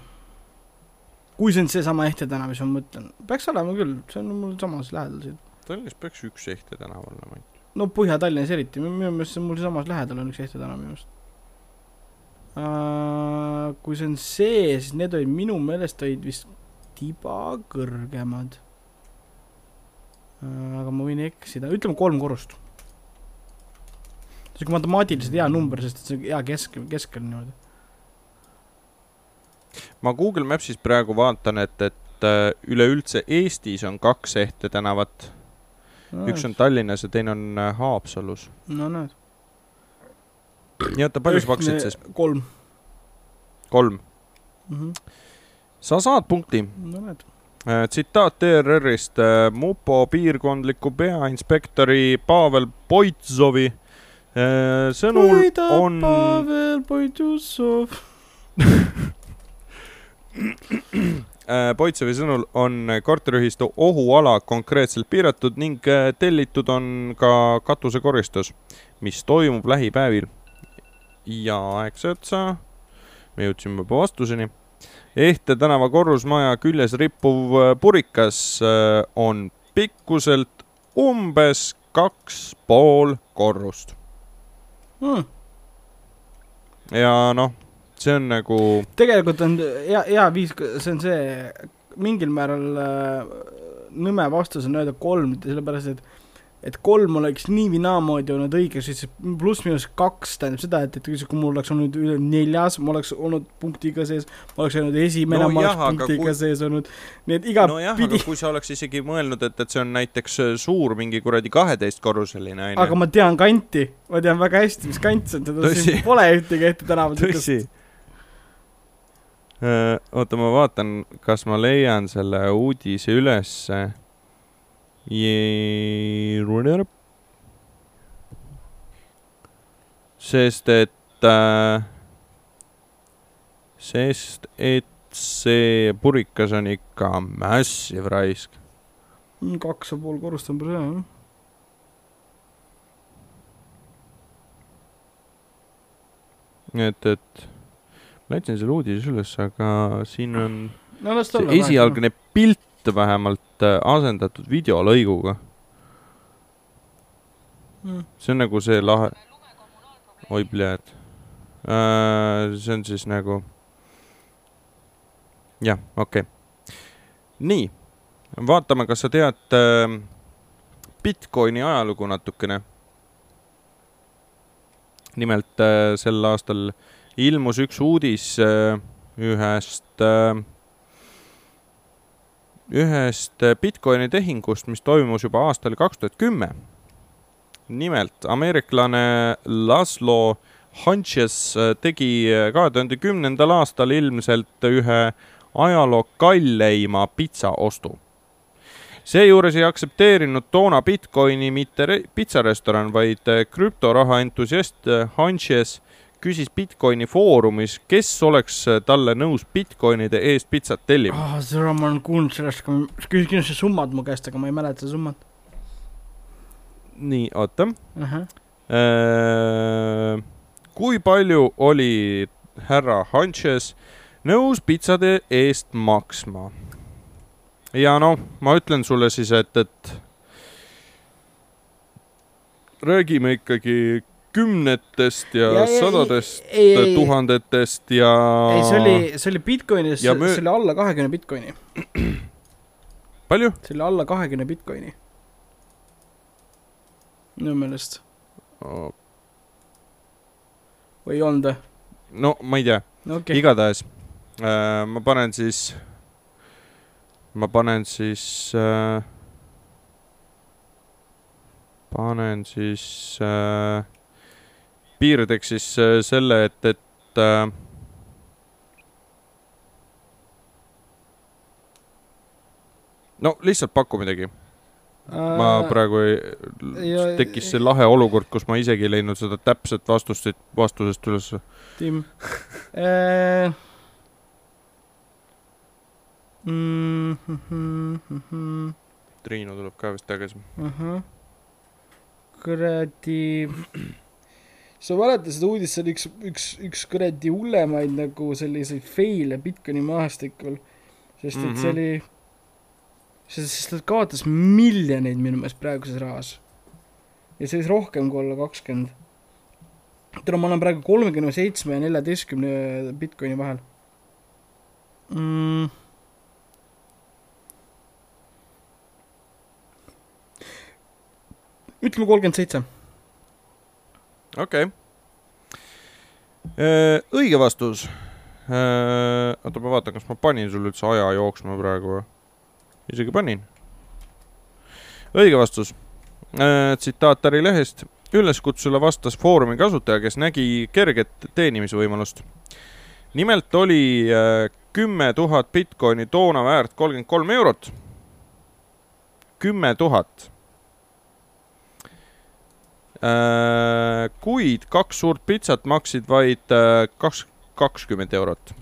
kui see on seesama Ehte tänav, mis ma mõtlen, peaks olema küll, see on mul samas lähedal siin. Tallinnas peaks üks Ehte tänav olema ainult. no Põhja-Tallinnas eriti, minu meelest see on mul samas lähedal on üks Ehte tänav minu meelest Uh, kui see on see, siis need olid minu meelest olid vist tiba kõrgemad uh,. aga ma võin eksida, ütleme kolm korrust. sihuke matemaatiliselt hea number, sest et see on hea kesk, keskel niimoodi. ma Google Maps'is praegu vaatan, et, et äh, üleüldse Eestis on kaks Ehte tänavat no,. üks on Tallinnas ja teine on Haapsalus. no näed nii, oota, palju sa pakkusid siis? kolm. kolm mm? -hmm. sa saad punkti. no näed äh, tsitaat ERR-ist, äh, mupo piirkondliku peainspektori Pavel Poitsovi äh, sõnul Võida on Pavel Poitsov Poitsevi sõnul on korteriühistu ohuala konkreetselt piiratud ning tellitud on ka katusekoristus, mis toimub lähipäevil ja aeg sai otsa. me jõudsime juba vastuseni. Ehte tänava korrusmaja küljes rippuv äh, purikas äh, on pikkuselt umbes kaks pool korrust hmm.. ja noh, see on nagu. tegelikult on hea, hea viis, see on see mingil määral äh, nõme vastus on öelda kolm, sellepärast et et kolm oleks nii või naamoodi olnud õige, siis pluss-miinus kaks tähendab seda, et, et kui mul oleks olnud neljas, ma oleks olnud punktiga sees, ma oleks olnud esimene no, ma oleks punktiga kui... sees olnud, nii et iga nojah aga kui sa oleks isegi mõelnud, et, et see on näiteks äh, suur mingi kuradi kaheteistkorruseline, onju. aga ma tean kanti, ma tean väga hästi, mis kant see on, seda siin pole ühtegi ette tänavat. tõsi. Äh, oota, ma vaatan, kas ma leian selle uudise ülesse sest et äh,, sest et see purikas on ikka massive raisk. Mm, kaks ja pool korrust on päris hea, jah. et, et ma leidsin selle uudise üles, aga siin on no, esialgne pilt vähemalt äh, asendatud videolõiguga mm.. see on nagu see lahe, oi pljääd äh,. see on siis nagu, jah, okei okay., nii, vaatame, kas sa tead äh, Bitcoini ajalugu natukene. nimelt äh, sel aastal ilmus üks uudis äh, ühest äh,, ühest äh, Bitcoini tehingust, mis toimus juba aastal kaks tuhat kümme. nimelt ameeriklane Laslo Hunches tegi kahe tuhande kümnendal aastal ilmselt ühe ajaloo kalleima pitsaostu. seejuures ei aktsepteerinud toona Bitcoini mitte re- pitsarestoran, vaid krüptoraha entusiast Hunches küsis Bitcoini foorumis, kes oleks äh, talle nõus Bitcoinide eest pitsat tellima. ah, seda ma olen kuulnud sellest, küsin kindlasti summad mu käest, aga ma ei mäleta summat nii, oota uh. -huh. Äh, kui palju oli härra Hunches nõus pitsade eest maksma? ja noh, ma ütlen sulle siis, et, et räägime ikkagi kümnetest ja, Ja- sadadest ei- ei- tuhandetest ja. ei, see oli, see oli Bitcoinis, Ja see oli alla kahekümne Bitcoini, palju? see oli alla kahekümne Bitcoini. minu meelest, või ei olnud või? no ma ei tea, no okei okay., igatahes äh, ma panen siis, ma panen siis äh,, panen siis äh, piirdeks siis äh, selle, et, et äh, no lihtsalt paku midagi, ma praegu ei tekkis see lahe olukord, kus ma isegi ei leidnud seda täpset vastust siit vastusest üles. Tim äh,. Triinu tuleb ka vist tagasi. ahah, kuradi, sa mäletad seda uudist, see oli üks, üks, üks kuradi hullemaid nagu selliseid fail'e Bitcoini maastikul, sest et mm -hmm. see Mhm. oli, sest, sest ta kaotas miljoneid minu meelest praeguses rahas. ja see võis rohkem kui olla kakskümmend. täna ma olen praegu kolmekümne seitsme ja neljateistkümne Bitcoini vahel mm.. ütleme kolmkümmend seitse. Okei okay.. õige vastus. oota, ma vaatan, kas ma panin sul üldse aja jooksma praegu või? isegi panin. õige vastus. tsitaat Ärilehest. üleskutsule vastas Foorumi kasutaja, kes nägi kerget teenimisvõimalust. nimelt oli äh, kümme tuhat Bitcoini toona väärt kolmkümmend kolm eurot. kümme tuhat Äh, kuid kaks suurt pitsat maksid vaid äh, kaks, kakskümmend eurot.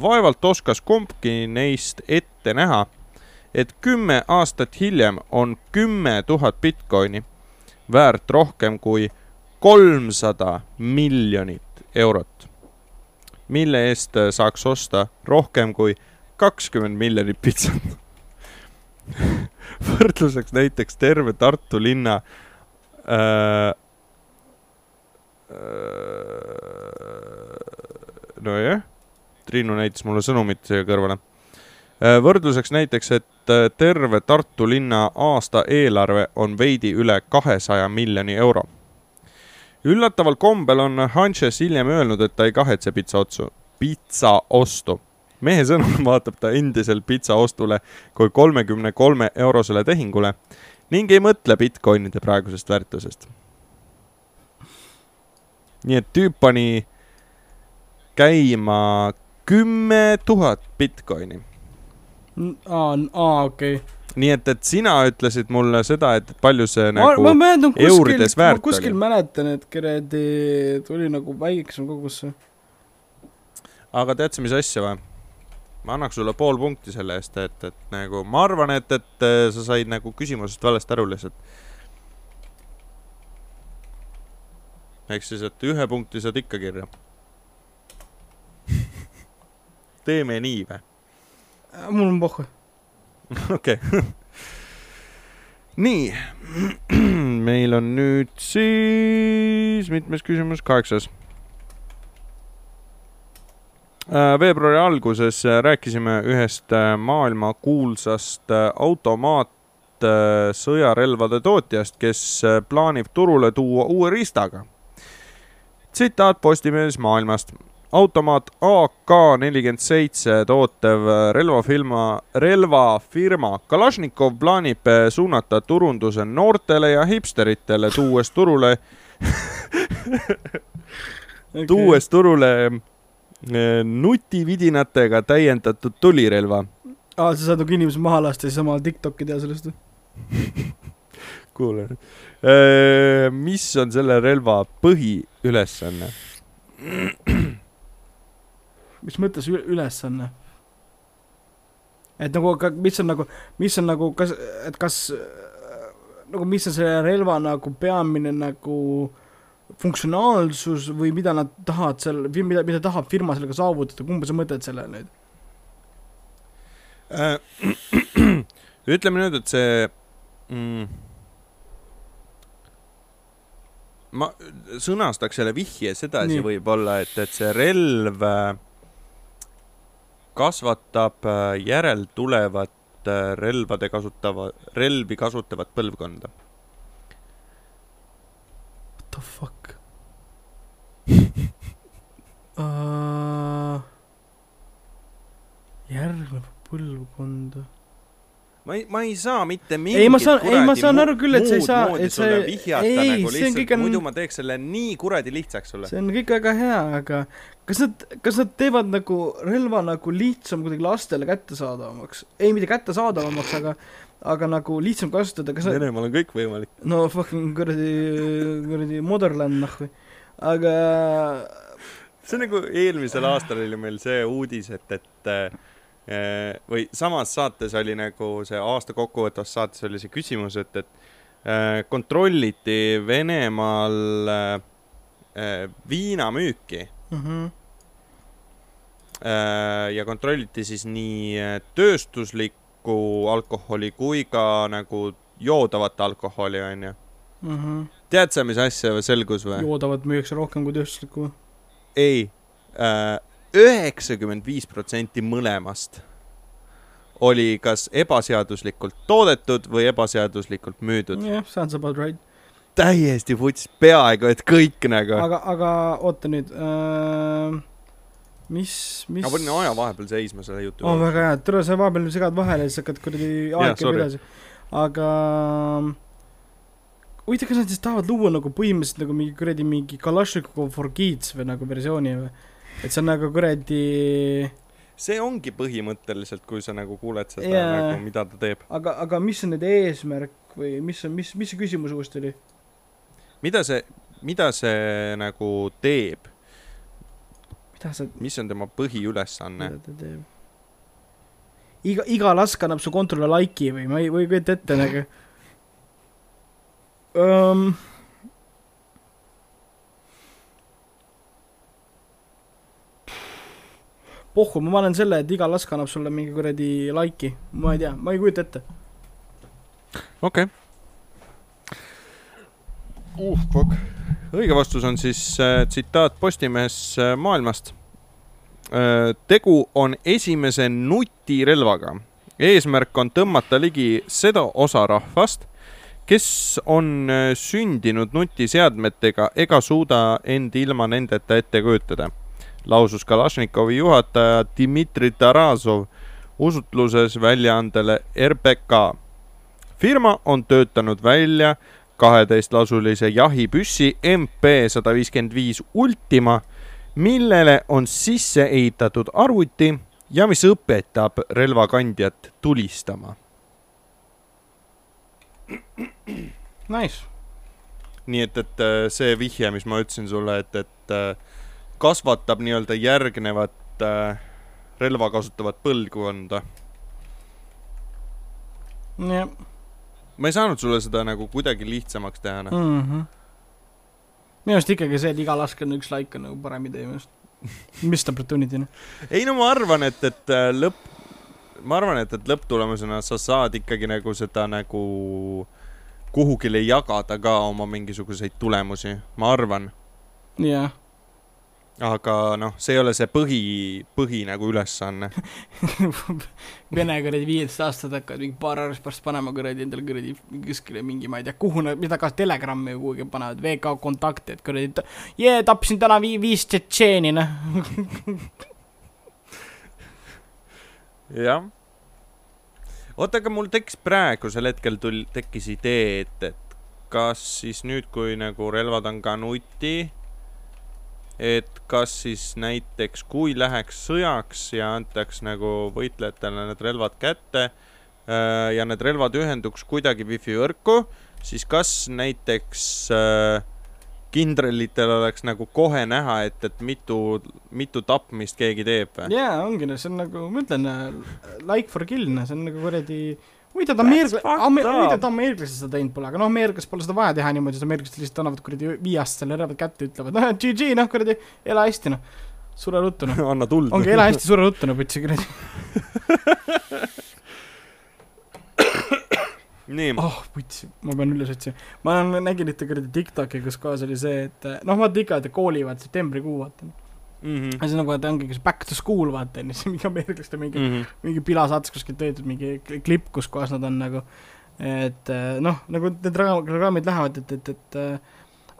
vaevalt oskas kumbki neist ette näha, et kümme aastat hiljem on kümme tuhat Bitcoini väärt rohkem kui kolmsada miljonit eurot, mille eest äh, saaks osta rohkem kui kakskümmend miljonit pitsat. võrdluseks näiteks terve Tartu linna Äh, äh, nojah, Triinu näitas mulle sõnumit siia kõrvale. võrdluseks näiteks, et äh, terve Tartu linna aasta eelarve on veidi üle kahesaja miljoni euro. üllataval kombel on Hanches hiljem öelnud, et ta ei kahetse pitsa otsu, pitsa ostu. mehe sõnul vaatab ta endiselt pitsa ostule kui kolmekümne kolme eurosele tehingule ning ei mõtle Bitcoinide praegusest väärtusest. nii et tüüp pani käima kümme tuhat Bitcoini. aa, aa, okei. nii et, et sina ütlesid mulle seda, et palju see ma, ma nagu, mäletan kuskil eurides, ma väärt kuskil oli. mäletan, et kuradi tuli nagu väiksem kogus. aga tead sa, mis asja või? Ma annaks sulle pool punkti selle eest, et, et nagu ma arvan, et, et äh, sa said nagu küsimusest valesti aru lihtsalt. ehk siis, et ühe punkti saad ikka kirja. teeme nii või? mul on pohhu. okei. nii, meil on nüüd siis mitmes küsimus, kaheksas. Äh, veebruari alguses äh, rääkisime ühest äh, maailma kuulsast automaatsõjarelvade tootjast, kes plaanib turule tuua uue riistaga. tsitaat Postimehes Maailmast. automaat AK nelikümmend seitse tootev relvafirma, relvafirma Kalašnikov plaanib suunata turunduse noortele ja hipsteritele, tuues turule okay. tuues turule nutividinatega täiendatud tulirelva. aa, sa saad nagu inimesi maha lasta ja siis omal Tiktoki teha sellest või? kuule mis on selle relva põhiülesanne? mis mõttes ülesanne? et nagu, mis on nagu, mis on nagu, kas, et kas nagu, mis on selle relva nagu peamine nagu äh, funktsionaalsus või mida nad tahavad seal, mida, mida tahab firma sellega saavutada, kumba sa mõtled selle nüüd äh,? ütleme nüüd, et see mm, ma sõnastaks selle vihje sedasi võib-olla, et, et see relv äh, kasvatab äh, järeltulevat äh, relvade kasutava, relvi kasutavat põlvkonda the fuck? järgneb põlvkonda ma ei, ma ei saa mitte mingit ei, ma saan, ei, ma saan aru küll, et sa ei saa, et see, ei, nagu see on kõik on, muidu ma teeks selle nii kuradi lihtsaks sulle. see on kõik väga hea, aga kas nad, kas nad teevad nagu relva nagu lihtsam kuidagi lastele kättesaadavamaks? ei, mitte kättesaadavamaks, aga aga nagu lihtsam kasutada, kas Venemaal on kõik võimalik. no fucking kuradi, kuradi Motherland noh või, aga see on nagu eelmisel aastal oli meil see uudis, et, et äh, või samas saates oli nagu see aasta kokkuvõtvas saates oli see küsimus, et, et äh, kontrolliti Venemaal äh, viinamüüki mm. -hmm. ja kontrolliti siis nii tööstuslik õhku alkoholi kui ka nagu joodavat alkoholi, onju. -hmm. Tead sa, mis asja selgus või? joodavat müüakse rohkem kui tööstuslikku? ei, äh, üheksakümmend viis protsenti mõlemast oli kas ebaseaduslikult toodetud või ebaseaduslikult müüdud. jah yeah,, sounds about right. täiesti vuts, peaaegu et kõik nagu. aga, aga oota nüüd äh mis, mis. ma panin aja vahepeal seisma selle jutu. oh, väga hea, tule sa vahepeal segad vahele ja siis hakkad kuradi, aeg käib edasi. aga huvitav, kas nad siis tahavad luua nagu põhimõtteliselt nagu mingi kuradi mingi Kalašnikov for kids või nagu versiooni või? et see on nagu kuradi see ongi põhimõtteliselt, kui sa nagu kuuled seda yeah. nagu, mida ta teeb. aga, aga mis on nüüd eesmärk või mis on, mis, mis see küsimus uuesti oli? mida see, mida see nagu teeb? mida sa. mis on tema põhiülesanne? iga, iga lask annab su kontole like'i või ma ei, või kujuta ette nagu um, pohhu, ma panen selle, et iga lask annab sulle mingi kuradi like'i, ma ei tea, ma ei kujuta ette. okei okay. uh, fuck õige vastus on siis äh, tsitaat Postimehes äh, maailmast äh,. tegu on esimese nutirelvaga. eesmärk on tõmmata ligi seda osa rahvast, kes on äh, sündinud nutiseadmetega ega suuda end ilma nendeta ette kujutada, lausus Kalašnikovi juhataja Dmitri Tarasov usutluses väljaandele RBK. firma on töötanud välja kaheteistasulise jahipüssi MP sada viiskümmend viis Ultima, millele on sisse ehitatud arvuti ja mis õpetab relvakandjat tulistama. Nice. nii et, et äh, see vihje, mis ma ütlesin sulle, et, et äh, kasvatab nii-öelda järgnevat äh, relva kasutavat põlvkonda. jah ma ei saanud sulle seda nagu kuidagi lihtsamaks teha, mm -hmm.. minu arust ikkagi see, et iga lask on üks laik, on nagu parem idee minu arust. Missed opportunity, noh. ei no ma arvan, et, et lõpp, ma arvan, et, et lõpptulemusena sa saad ikkagi nagu seda nagu kuhugile jagada ka oma mingisuguseid tulemusi, ma arvan. jah. aga noh, see ei ole see põhi, põhi nagu ülesanne. Vene kuradi viieteist aastased hakkavad mingi paar aastat pärast panema kuradi endale kuradi kuskile mingi, ma ei tea, kuhu nad, mida ka Telegrammi või kuhugi panevad, VK kontakti, et kuradi, jee, tapsin täna vii-, viis tšetšeeni, noh. jah. oota, aga mul tekkis praegusel hetkel tul-, tekkis idee, et, et kas siis nüüd, kui nagu relvad on ka nuti, et kas siis näiteks, kui läheks sõjaks ja antaks nagu võitlejatele need relvad kätte äh, ja need relvad ühenduks kuidagi wifi võrku, siis kas näiteks äh, kindralitel oleks nagu kohe näha, et, et mitu, mitu tapmist keegi teeb või? jaa, ongi, no see on nagu, ma ütlen, like for kill, noh, see on nagu kuradi huvitav, That's ameerikla-, fucked huvitav, et ameeriklased seda teinud pole, aga noh, ameeriklased pole seda vaja teha niimoodi, sest ameeriklased lihtsalt annavad kuradi viiastasele relvad kätte, ütlevad, noh, GG, noh, kuradi, ela hästi, noh. sure ruttu, noh. anna tuld. ongi, ela hästi, sure ruttu, noh, putsi kuradi. nii, oh, putsi, ma pean üles otsima. ma nägin ühte kuradi TikTok'i, kus kohas oli see, et noh, vaata ikka, et koolivad septembrikuu, vaata. Mhm. ja siis nagu, et ongi see back to school, vaata, onju, siis mingi ameeriklaste mingi Mhm. mingi pilasaates kuskilt võetud mingi kli- klipp, kus kohas nad on nagu, et eh, noh, nagu need programmid lähevad, et, et, et äh,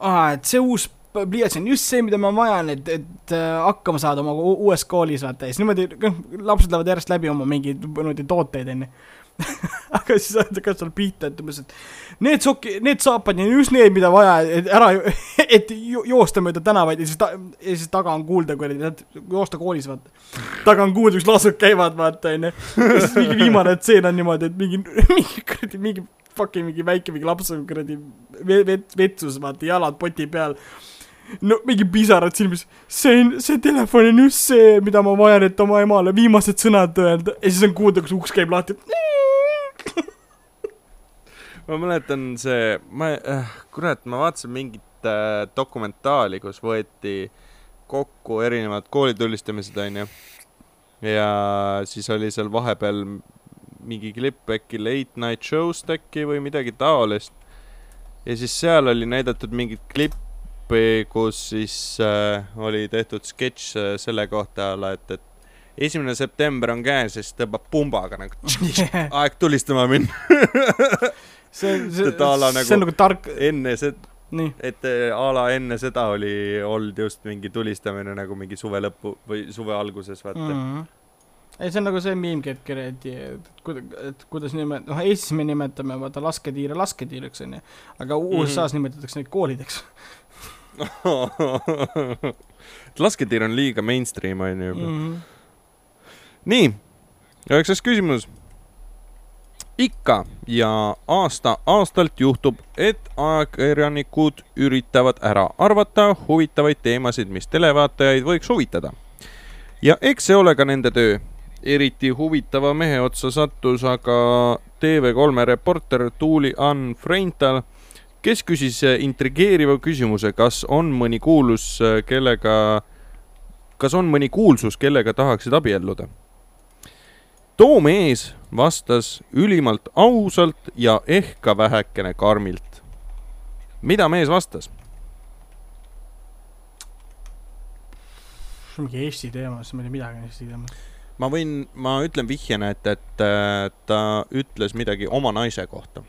aa, et see uus pliiats on just see, mida ma vajan, et, et hakkama saada oma uues koolis, vaata, ja siis niimoodi, noh, lapsed lähevad järjest läbi oma mingeid niimoodi tooteid, onju. aga siis hakkas seal pihta, et umbes, et need soki, need saapad on just need, mida vaja, et ära, et jo- joosta mööda tänavaid ja siis ta-, ja siis taga on kuulda kuradi, joosta koolis, vaata. taga on kuulda, kus lasud käivad, vaata, onju. ja siis mingi viimane tseen on niimoodi, et mingi, mingi kuradi, mingi fucking mingi väike mingi laps on kuradi ve-, vet-, vetsus, vaata, jalad poti peal. no mingi pisarad silmis, see on, see telefon on just see, mida ma vajan, et oma emale viimased sõnad öelda ja siis on kuulda, kus uks käib lahti. Ma mäletan see, ma äh,, kurat, ma vaatasin mingit äh, dokumentaali, kus võeti kokku erinevad koolitulistamised, onju. ja siis oli seal vahepeal mingi klipp äkki Late Night Show'st äkki või midagi taolist. ja siis seal oli näidatud mingit klippi, kus siis äh, oli tehtud sketš äh, selle kohta, et, et esimene september on käes ja siis tõmbab pumbaga nagu aeg tulistama minna. see, see, nagu- see on nagu tark, enne see, nii. et äh, a la enne seda oli olnud just mingi tulistamine nagu mingi suve lõppu või suve alguses, vaata mm.. mm. -hmm. ei, see on nagu see miimgi, et kuradi, et kuida-, et kuidas nimet-, noh Eestis me nimetame vaata lasketiire lasketiireks onju, aga USA-s Mhm. nimetatakse neid koolideks. lasketiir on liiga mainstream, onju juba mm.. Mhm. nii, üheksas küsimus. Ikka ja aasta-aastalt juhtub, et ajakirjanikud üritavad ära arvata huvitavaid teemasid, mis televaatajaid võiks huvitada. ja eks see ole ka nende töö. eriti huvitava mehe otsa sattus aga TV3 reporter Tuuli-Ann Freintal, kes küsis intrigeeriva küsimuse, kas on mõni kuulus, kellega, kas on mõni kuulsus, kellega tahaksid abielluda? Too mees vastas ülimalt ausalt ja ehk ka vähekene karmilt. mida mees vastas? mingi Eesti teema, siis ma ei tea midagi Eesti teemast. ma võin, ma ütlen vihjena, et, et ta ütles midagi oma naise kohta.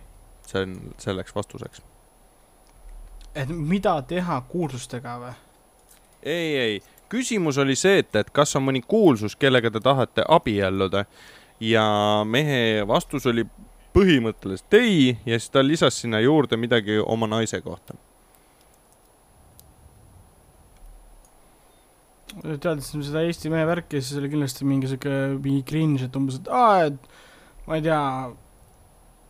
see on selleks vastuseks. et mida teha kuulsustega või? ei, ei, küsimus oli see, et, et kas on mõni kuulsus, kellega te tahate abielluda ja mehe vastus oli põhimõtteliselt ei ja siis ta lisas sinna juurde midagi oma naise kohta. teades seda Eesti mehe värki, siis oli kindlasti mingi siuke, mingi cringe, et umbes, et aa, et ma ei tea,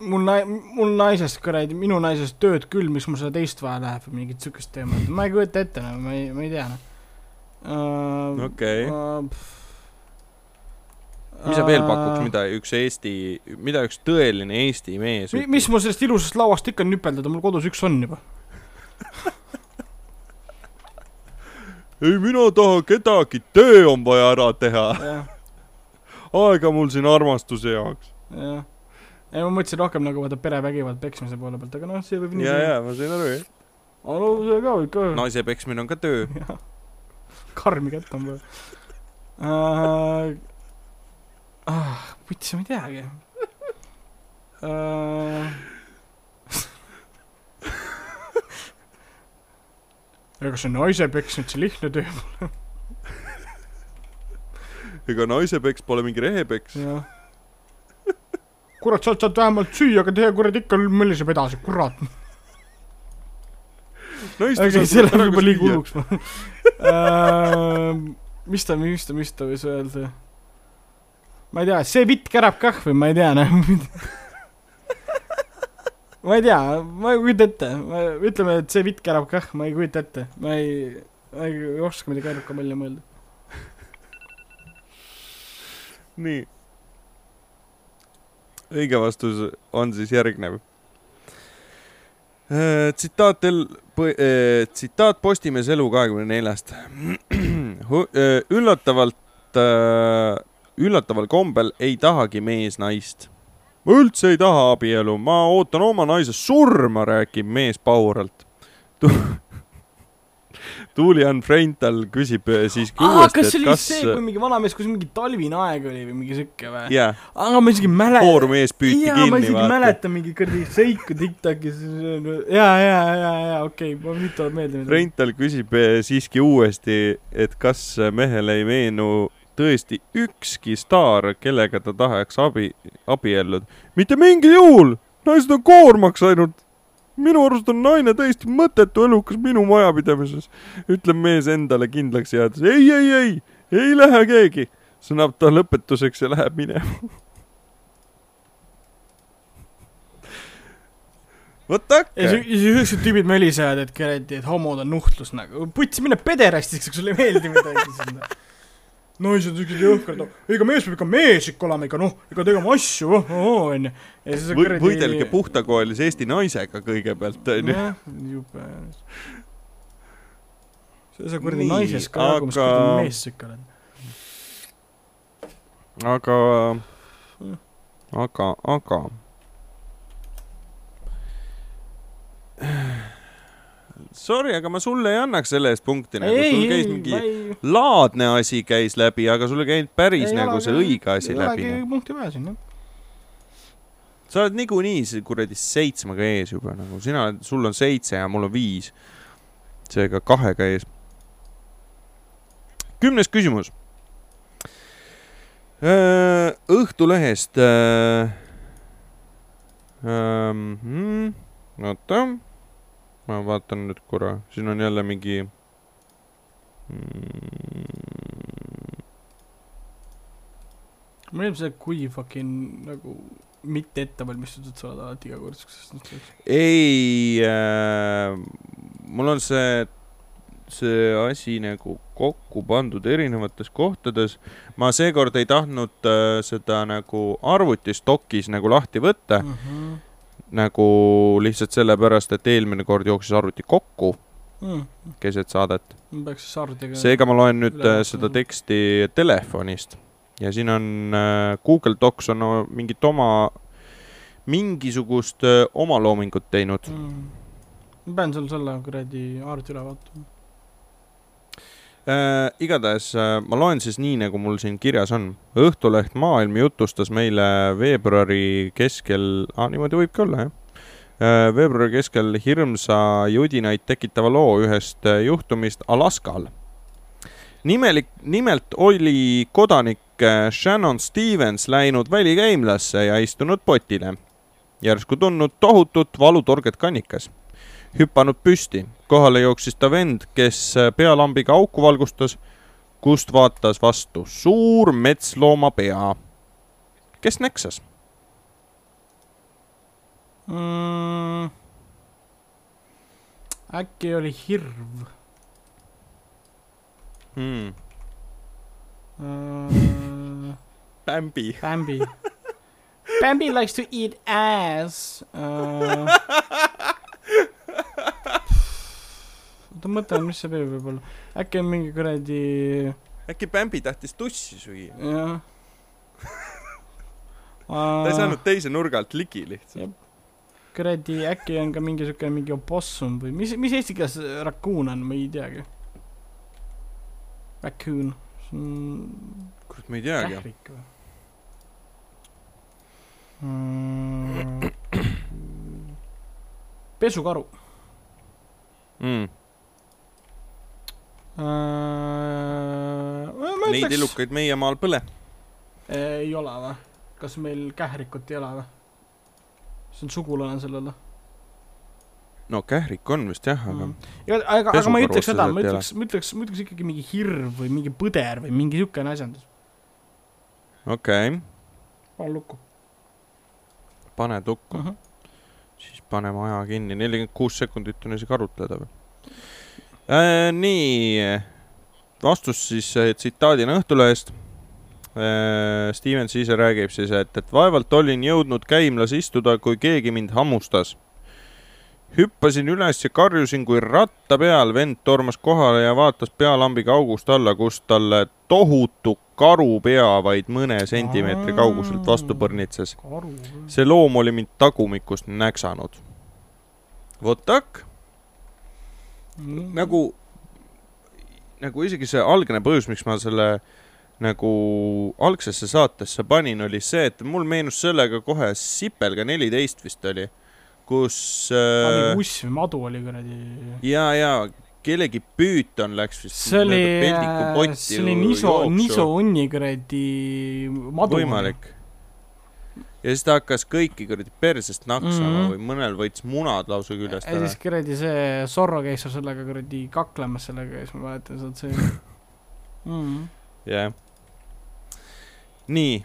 mul nai-, mul naisest kuradi, minu naisest tööd küll, miks mul seda teist vaja läheb või mingit siukest teemat, ma ei kujuta ette, ma ei, ma ei tea, noh. Okei. Mis sa veel pakuks, mida üks Eesti, mida üks tõeline Eesti mees Mi-, mis mul sellest ilusast lauast ikka nüpeldada, mul kodus üks on juba. ei, mina taha kedagi, töö on vaja ära teha, aega mul siin armastuse jaoks. jah. ei, ma mõtlesin rohkem nagu vaata perevägivald peksmise poole pealt, aga noh, see võib nii ja, ja ma sain aru, jah. aga no see ka võib ka. naise peksmine on ka töö. karmi kätt on vaja. ah, vuts, ma ei teagi uh,. ega see naise peksnud, see lihtne töö, ega naise peks pole mingi rehepeks. jah. kurat, sa saad vähemalt süüa, aga teie kuradi ikka möliseb edasi, kurat. naiste aga see läheb juba liiga hulluks. mis ta, mis ta, mis ta võis öelda? Ma ei tea, see vitt kärab kah või ma ei tea, noh. ma ei tea, ma ei kujuta ette, ütleme, et see vitt kärab kah, ma ei kujuta ette, ma ei, ma ei oska midagi rohkem välja mõelda. nii. õige vastus on siis järgnev. tsitaat El-, tsitaat Postimees Elu kahekümne neljast. üllatavalt, üllataval kombel ei tahagi mees naist. ma üldse ei taha abielu, ma ootan oma naise surma, räägib mees pauralt. Tuuli-Ann Freintal küsib äh, siiski aa, uuesti, kas see et oli kas see, kui mingi vanamees, kus mingi talvine aeg oli või mingi siuke või? jah, aga ma isegi mäletan. koormees püüti ma kinni, isegi vaata. mäletan mingi kuradi seiku Tiktokis. ja, ja, ja, ja okei okay,, mul nüüd tuleb meelde. Rental küsib eh, siiski uuesti, et kas mehele ei meenu tõesti ükski staar, kellega ta tahaks abi, abielluda. mitte mingil juhul, naised on koormaks ainult. minu arust on naine täiesti mõttetu elukas minu majapidamises, ütleb mees endale kindlaks jäädes. ei, ei, ei, ei lähe keegi, sõnab ta lõpetuseks ja läheb minema. vot ja äkki. siis siuksed tüübid mölisevad, et kuradi, et homod on nuhtlus nagu. putsi, mine pederastiks, kui sulle ei meeldi midagi. Naised siuksed jõhkrad, ega mees peab ikka mees ikka olema ikka noh, ikka tegema asju, onju. ja siis on Võ- võidelge. puhtakoelise Eesti naisega kõigepealt, onju. jube. see sa kuradi naises ka aga- kuradi mees ikka oled. aga, aga, aga. Sorry, aga ma sulle ei annaks selle eest punkti, nagu ei, sul ei, käis ei, mingi ei. laadne asi käis läbi, aga sul ei käinud päris Ei nagu ole, see õige asi ei läbi. olegi punkti vaja siin, jah. sa oled niikuinii kuradi seitsmega ees juba nagu, sina sul on seitse ja mul on viis. seega kahega ees. kümnes küsimus. Õhtulehest. oota, ma vaatan nüüd korra, siin on jälle mingi mm, mulle meeldib see, kui fucking nagu mitte ettevalmistatud sa oled alati iga kord siuksest. ei äh,, mul on see, see asi nagu kokku pandud erinevates kohtades. ma seekord ei tahtnud äh, seda nagu arvutistokis nagu lahti võtta mm, Mhm. Nagu lihtsalt sellepärast, et eelmine kord jooksis arvuti kokku Mm. keset saadet. peaks siis arvutiga. seega ma loen nüüd üle äh, seda teksti telefonist ja siin on äh, Google Docs on no, mingit oma, mingisugust äh, omaloomingut teinud. mm.. ma pean sul selle kuradi arvuti üle vaatama. Äh, igatahes äh, ma loen siis nii, nagu mul siin kirjas on. Õhtuleht Maailm jutustas meile veebruari keskel ah,, niimoodi võibki olla jah äh,. veebruari keskel hirmsa judinaid tekitava loo ühest äh, juhtumist Alaskal. nimelik, nimelt oli kodanik äh, Shannon Stevens läinud välikäimlasse ja istunud potile. järsku tundnud tohutut valutorget kannikas hüpanud püsti, kohale jooksis ta vend, kes pealambiga auku valgustas, kust vaatas vastu suur metslooma pea. kes neksas? mm.. äkki oli hirv Hmm. uh,? Bambi. Bambi. Bambi likes to eat ass uh. oota, mõtlen, mis see veel võib olla. äkki on mingi kuradi, äkki Bambi tahtis tussi süüa? jah. ta ei saanud teise nurga alt ligi lihtsalt. kuradi, äkki on ka mingi siuke mingi opossum või mis, mis eesti keeles rakuun on, ma ei teagi. Raccoon, see on kurat, ma ei teagi. kährik või mm. pesukaru Mm. äh,. Neid ütleks, ilukaid meie maal pole. ei ole või? kas meil kährikut ei ole või? see on sugulane sellele. no kährik on vist jah, aga Mm. ja aga, aga ma ei ütleks seda, ma ütleks, ma ütleks, ma ütleks ikkagi mingi hirv või mingi põder või mingi siukene asjandus. okei okay., panen lukku pane tukku, uh. -huh. siis paneme aja kinni, nelikümmend kuus sekundit on isegi arutleda veel äh,. nii, vastus siis äh, tsitaadina Õhtulehest äh,. Stevens ise räägib siis, et, et vaevalt olin jõudnud käimlas istuda, kui keegi mind hammustas. hüppasin üles ja karjusin kui ratta peal, vend tormas kohale ja vaatas pealambiga august alla, kust talle tohutu karupea vaid mõne sentimeetri kauguselt vastu põrnitses. see loom oli mind tagumikust näksanud. vot tak. nagu, nagu isegi see algne põhjus, miks ma selle nagu algsesse saatesse panin, oli see, et mul meenus sellega kohe Sipelga neliteist vist oli, kus oli äh, uss või madu oli kuradi. ja, ja kellegi püüton läks vist see oli, peldikupotti see oli Niso, Niso Unni kuradi madu. võimalik. Ja siis ta hakkas kõiki kuradi persest naksama mm. -hmm. või mõnel võttis munad lausa küljest ja ära siis. kuradi see Zorro käis seal sellega kuradi kaklemas sellega ja siis ma mäletan sealt see mm.. jah. nii.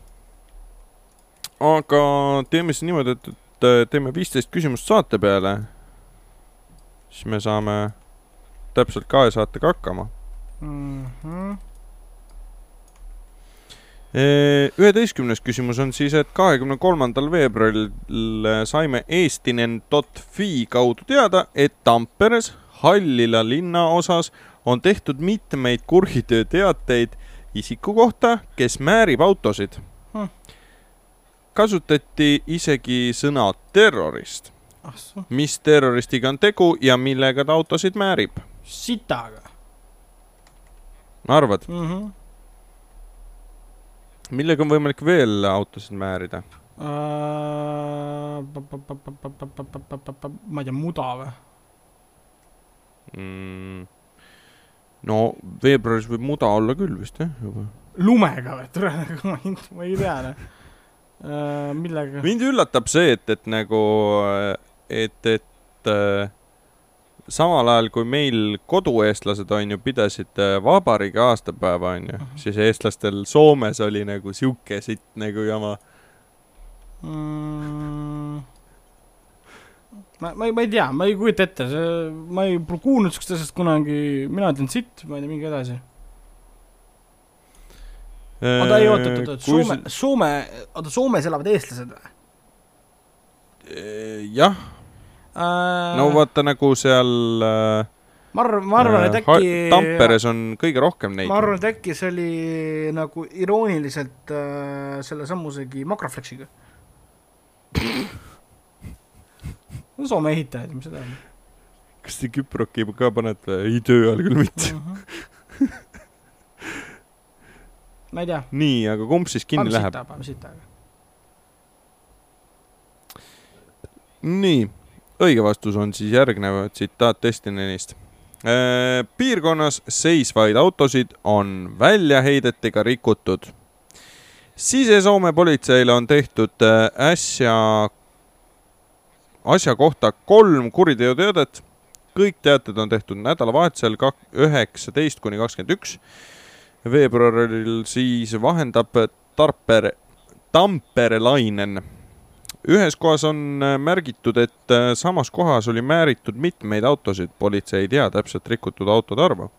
aga teeme siis niimoodi, et, et teeme viisteist küsimust saate peale. siis me saame täpselt kahe saatega hakkama. Mm -hmm. Üheteistkümnes küsimus on siis, et kahekümne kolmandal veebruaril saime Eestinen.fi kaudu teada, et Tamperes Hallila linnaosas on tehtud mitmeid kurhitööteateid isiku kohta, kes määrib autosid Hmm. kasutati isegi sõna terrorist. ah mis terroristiga on tegu ja millega ta autosid määrib? sitaga arvad, mm. -hmm. Millega on võimalik veel autosid määrida? Uh, ma ei tea, muda või? mm.. no veebruaris võib muda olla küll vist jah juba. lumega või, tule, ma ei, ma ei tea noh uh,. millega? mind üllatab see, et, et nagu, et, et äh, samal ajal kui meil kodueestlased on ju pidasid äh, vabariigi aastapäeva on ju, siis eestlastel Soomes oli nagu sihuke sitt nagu jama. mm,. ma, ma ei, ma ei tea, ma ei kujuta ette, see, ma ei pole kuulnud siukest asjast kunagi, mina ütlen sitt, ma ei tea, minge edasi. oota, ei, oot, oot, oot, Soome, Soome, oota, Soomes elavad eestlased või? jah, no vaata nagu seal äh, ma arvan, ma arvan, et äh, äkki Tamperes on kõige rohkem neid ma. arvan, et äkki see oli nagu irooniliselt äh, selle sammusegi Makroflexiga. no Soome ehitajad, mis seda on kas te Küproki ka panete? ei, töö ajal küll mitte. uh. -huh. ma ei tea, nii, aga kumb siis kinni paneme läheb? sita, paneme sita. nii, õige vastus on siis järgnev tsitaat Destinenist. piirkonnas seisvaid autosid on väljaheidetega rikutud. Sise-Soome politseile on tehtud äh, äsja asja kohta kolm kuriteoteadet. kõik teated on tehtud nädalavahetusel üheksateist kuni kakskümmend üks veebruaril siis vahendab Tarper, Tamperelainen ühes kohas on äh, märgitud, et äh, samas kohas oli määritud mitmeid autosid, politsei ei tea täpselt rikutud autode arvu.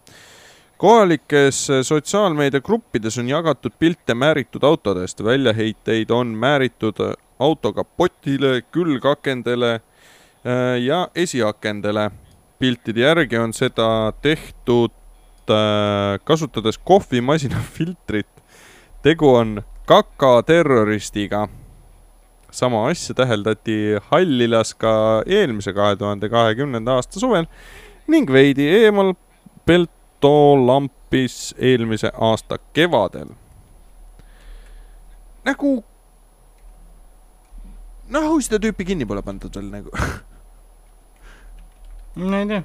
kohalikes äh, sotsiaalmeediagruppides on jagatud pilte määritud autodest, väljaheiteid on määritud auto kapotile, külgakendele ja esiakendele. piltide järgi on seda tehtud kasutades kohvimasina filtrit. tegu on kakaterroristiga sama asja täheldati Hallilas ka eelmise kahe tuhande kahekümnenda aasta suvel ning veidi eemal Belt auto lampis eelmise aasta kevadel. nagu, noh, seda tüüpi kinni pole pandud veel nagu ma ei tea.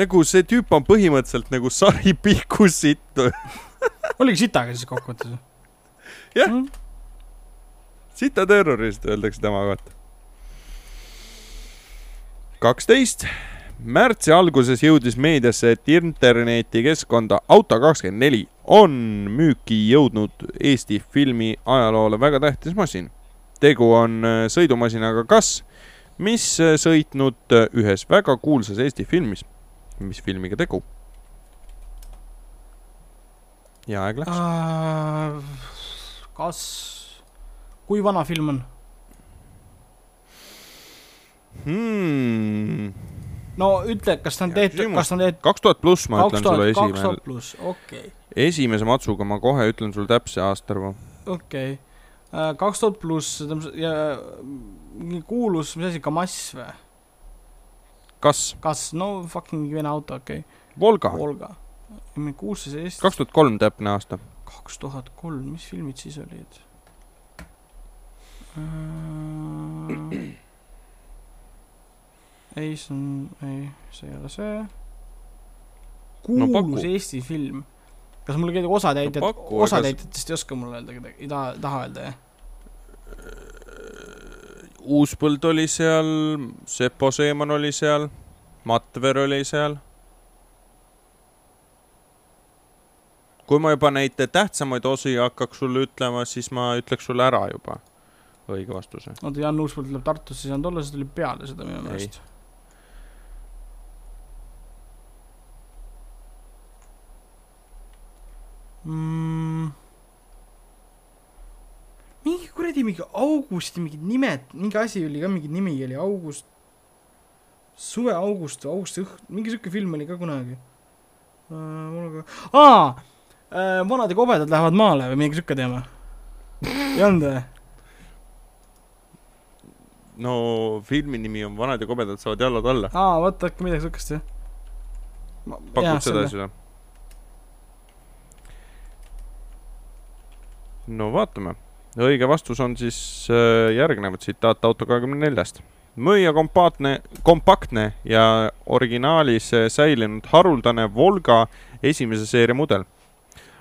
nagu see tüüp on põhimõtteliselt nagu sari pihku sitt. oligi sitaga siis kokkuvõttes või? Jah. Mm. sita terrorist öeldakse tema kohta. kaksteist, märtsi alguses jõudis meediasse, et internetikeskkonda Auto24 on müüki jõudnud Eesti filmi ajaloole väga tähtis masin. tegu on äh, sõidumasinaga Kas, mis äh, sõitnud äh, ühes väga kuulsas Eesti filmis. mis filmiga tegu? ja aeg läks. Äh, kas, kui vana film on? Hmm. no ütle, kas ta on tehtud, kas ta on tehtud kaks tuhat pluss, ma kaks ütlen sulle tuhat, kaks esimene tuhat, pluss, okei, esimese matsuga ma kohe ütlen sulle täpse aastaarvu. okei. kaks tuhat pluss ja mingi kuulus, mis asi, Kamass või? kas kas, no fucking vene auto, okei Volga okay., Volga. mingi kuulsus Eesti. kaks tuhat kolm täpne aasta. Kaks tuhat kolm, mis filmid siis olid äh,? ei, see on, ei, see ei ole see. No kuulus Eesti film. kas mul kedagi osatäitjat No no,, osatäitjatest ei oska mulle öelda kedagi, ei taha, taha öelda jah? Uuspõld oli seal, Sepo Seeman oli seal, Matver oli seal. Kui ma juba neid tähtsamaid osi hakkaks sulle ütlema, siis ma ütleks sulle ära juba õige vastuse. oota, Jan Uuspõld tuleb Tartusse, ei saanud olla, see tuli peale seda minu meelest. Mm. mingi kuradi mingi Augusti mingid nimed, mingi asi oli ka, mingi nimi oli August, suve August Augusti õht-, mingi siuke film oli ka kunagi uh,. mul ka, aa vanad ja kobedad lähevad maale või mingi siuke teema. ei olnud või? no filmi nimi on Vanad ja kobedad saavad jalad alla. aa, vot äkki midagi siukest jah. pakud seda või? no vaatame. õige vastus on siis äh, järgnev tsitaat auto kahekümne neljast. müüa kompaktne, kompaktne ja originaalis äh, säilinud haruldane Volga esimese seeria mudel.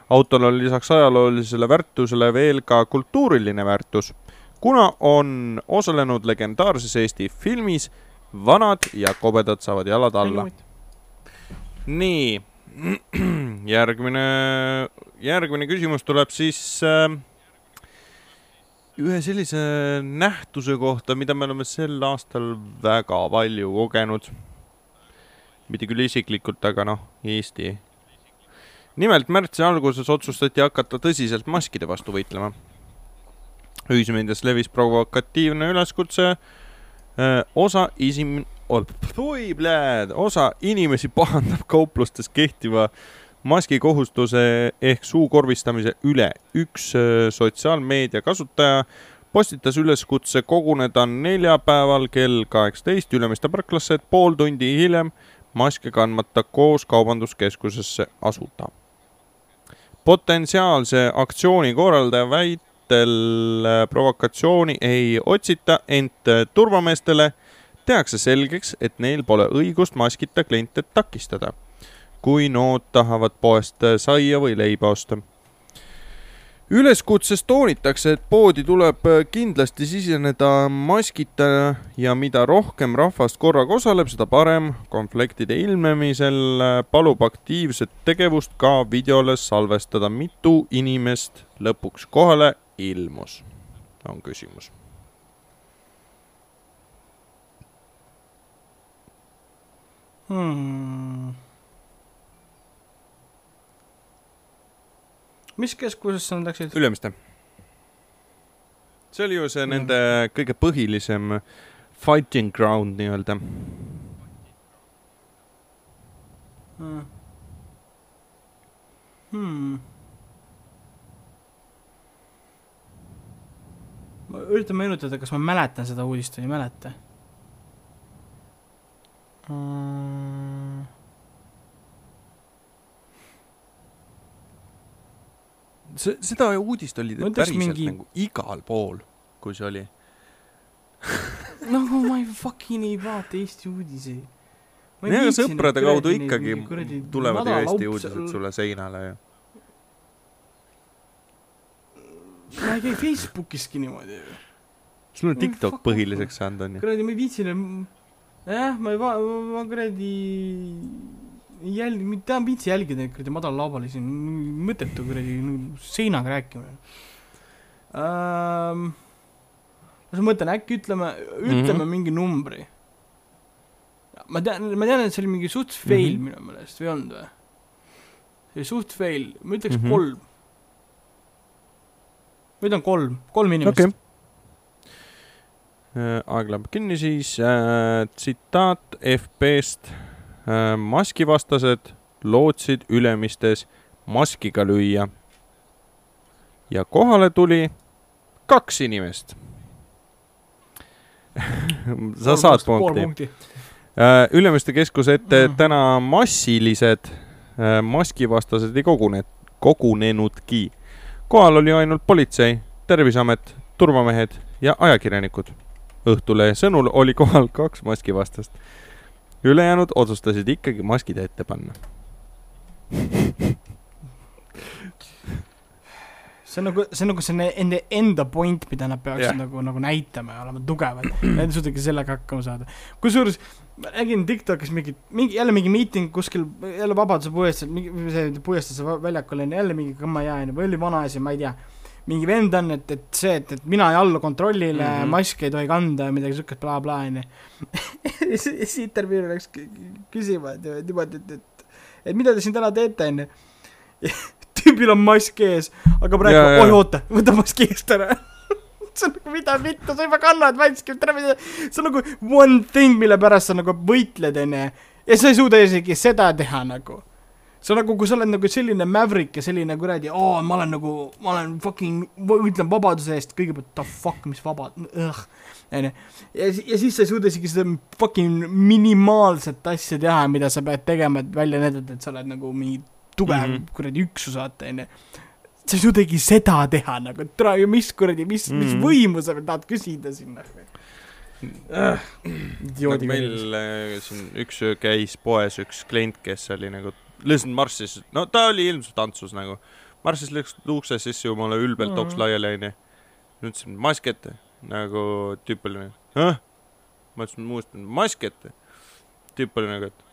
Autol on lisaks ajaloolisele väärtusele veel ka kultuuriline väärtus, kuna on osalenud legendaarses Eesti filmis Vanad ja kobedad saavad jalad alla. nii, järgmine, järgmine küsimus tuleb siis äh, ühe sellise nähtuse kohta, mida me oleme sel aastal väga palju kogenud. mitte küll isiklikult, aga noh, Eesti. Nimelt märtsi alguses otsustati hakata tõsiselt maskide vastu võitlema. ühismeedias levis provokatiivne üleskutse äh, osa isim-, osa inimesi pahandab kauplustes kehtiva maskikohustuse ehk suu korvistamise üle. üks öö, sotsiaalmeedia kasutaja postitas üleskutse koguneda neljapäeval kell kaheksateist Ülemiste parklasse, et pool tundi hiljem maske kandmata koos kaubanduskeskusesse asuda. Potentsiaalse aktsiooni korraldaja väitel äh, provokatsiooni ei otsita, ent äh, turvameestele tehakse selgeks, et neil pole õigust maskita kliente takistada, kui nood tahavad poest saia või leiba osta. Üleskutses toonitakse, et poodi tuleb kindlasti siseneda maskita ja mida rohkem rahvast korraga osaleb, seda parem. konfliktide ilmnemisel palub aktiivset tegevust ka videole salvestada, mitu inimest lõpuks kohale ilmus, on küsimus hmm.. Mis keskusesse nad läksid? Ülemiste. see oli ju see nende kõige põhilisem fighting ground nii-öelda. Hmm. Hmm. ma üritan meenutada, kas ma mäletan seda uudist või ei mäleta mm.. see, seda uudist oli ütleks päriselt mingi... nagu igal pool, kui see oli. nagu ma ei fucking ei vaata Eesti uudiseid. ja sõprade kaudu ikkagi tulevad ju Eesti uudised. sulle seinale ju. ma ei käi Facebookiski niimoodi ju. sul on No TikTok põhiliseks saanud on ju. kuradi, ma ei viitsi enam, jah, ma ei va-, ma kuradi ei taha viitsi jälgida kuradi madallaubalisi, mõttetu kuradi seinaga rääkimine um,. ma mõtlen, äkki ütleme, ütleme mm. -hmm. mingi numbri. ma tean, ma tean, et see oli mingi suht fail mm. -hmm. minu meelest või ei olnud või? see oli suht fail, ma ütleks mm. -hmm. kolm. ma ütlen kolm, kolm inimest okei. aeg läheb kinni siis äh,, tsitaat FB-st äh,. Maskivastased lootsid Ülemistes maskiga lüüa. ja kohale tuli kaks inimest. sa saad punkti. Äh, Ülemiste keskuse ette Mhm. täna massilised äh, maskivastased ei kogune, kogunenudki. kohal oli ainult politsei, terviseamet, turvamehed ja ajakirjanikud. Õhtulehe sõnul oli kohal kaks maskivastast. Ülejäänud otsustasid ikkagi maskid ette panna. see on nagu, see on nagu see nende enda point, mida nad peaksid yeah. nagu, nagu näitama ja olema tugevad. Nad ei suudagi sellega hakkama saada. kusjuures ma nägin Tiktokis mingit, mingi, jälle mingi miiting kuskil, jälle Vabaduse puiesteel, mingi see puiesteel, see väljakul on jälle mingi kõmmajaa onju, või oli vanaasi, ma ei tea. Mingi vend on, et, et see, et, et mina ei allu kontrollile mm. -hmm. maski ei tohi kanda ja midagi siukest blablabla onju. ja siis intervjuul läks kü- küsima, et niimoodi, et, et, et mida te siin täna teete onju. tüübil on mask ees, rääkima, jaa. oi oota, võta mask eest ära. see on nagu mida vittu, sa juba kannad maski, see on nagu one thing, mille pärast sa nagu võitled onju. ja sa ei suuda isegi seda teha nagu. See on nagu, kui sa oled nagu selline maverick ja selline kuradi, aa, ma olen nagu, ma olen fucking, võitlen vabaduse eest, kõigepealt the fuck, mis vaba, onju. ja, ja siis sa ei suuda isegi seda fucking minimaalset asja teha, mida sa pead tegema, et välja näidata, et sa oled nagu mingi tugev mm. -hmm. kuradi üksus, vaata onju. sa ei suudagi seda teha nagu, et tere, mis kuradi, mis mm, -hmm. mis Mhm. võimu sa veel tahad küsida sinna uh,. nagu meil äh, siin üks öö käis poes üks klient, kes oli nagu, lihtsalt marssis, no ta oli ilmselt tantsus nagu, marssis lihtsalt ukse sisse jumala ülbelt Mhm. toks laiali onju. ütlesin mask ette, nagu tüüp oli nagu, ah? ma ütlesin muust, mask ette. tüüp oli nagu, et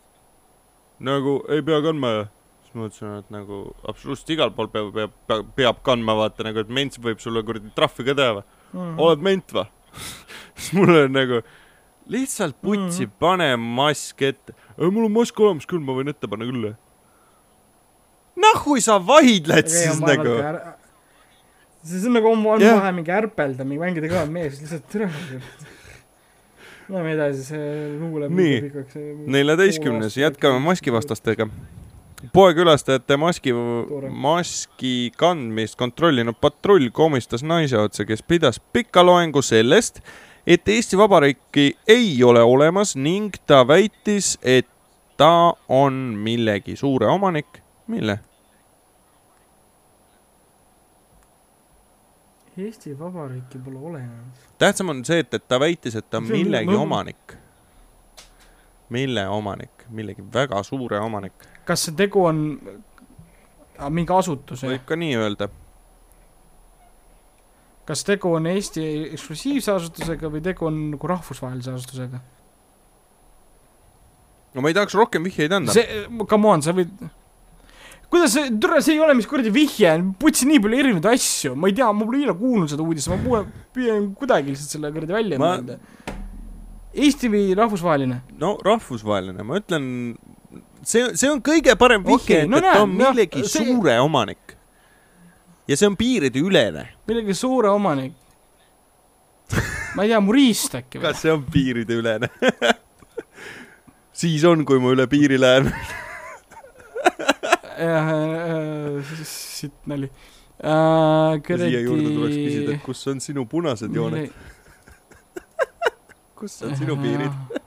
nagu ei pea kandma ja siis ma ütlesin, et nagu absoluutselt igal pool peab, peab, peab, peab kandma, vaata nagu, et ment võib sulle kuradi trahvi ka teha või. mm. oled ment või? siis mul on nagu lihtsalt putsi mm., pane mask ette. mul on mask olemas küll, ma võin ette panna küll. Nahhui sa vaidled siis nagu. see on nagu on, on Jah. vahe mingi ärpelda, mingi mängida kõva mees, lihtsalt türa. Lähme edasi, see lugu läheb Nii. pikaks. neljateistkümnes, jätkame maskivastastega. poekülastajate maski maski kandmist kontrollinud patrull komistas naise otsa, kes pidas pika loengu sellest, et Eesti Vabariiki ei ole olemas ning ta väitis, et ta on millegi suure omanik. mille? Eesti Vabariiki pole olemas. tähtsam on see, et, et ta väitis, et ta on on- millegi ma- omanik. mille omanik, millegi väga suure omanik, kas see tegu on ah, mingi asutus, võib ka nii öelda. kas tegu on Eesti eksklusiivse asutusega või tegu on nagu rahvusvahelise asutusega? no ma ei tahaks rohkem vihjeid anda. see, come on, sa võid kuidas see, tule, see ei ole mis kuradi vihje, putsi nii palju erinevaid asju, ma ei tea, ma pole eile kuulnud seda uudist, ma püüan, püüan kuidagi lihtsalt selle kuradi välja Ma- mõelda. Eesti või rahvusvaheline? no rahvusvaheline, ma ütlen, see, see on kõige parem vihje okay,, no et, et ta on jah, millegi see- suure omanik. ja see on piirideülene. millegi suure omanik. ma ei tea, Murist äkki või? kas see on piirideülene? siis on, kui ma üle piiri lähen. siit nali. siia juurde tuleks küsida, et kus on sinu punased jooned, kus on sinu piirid??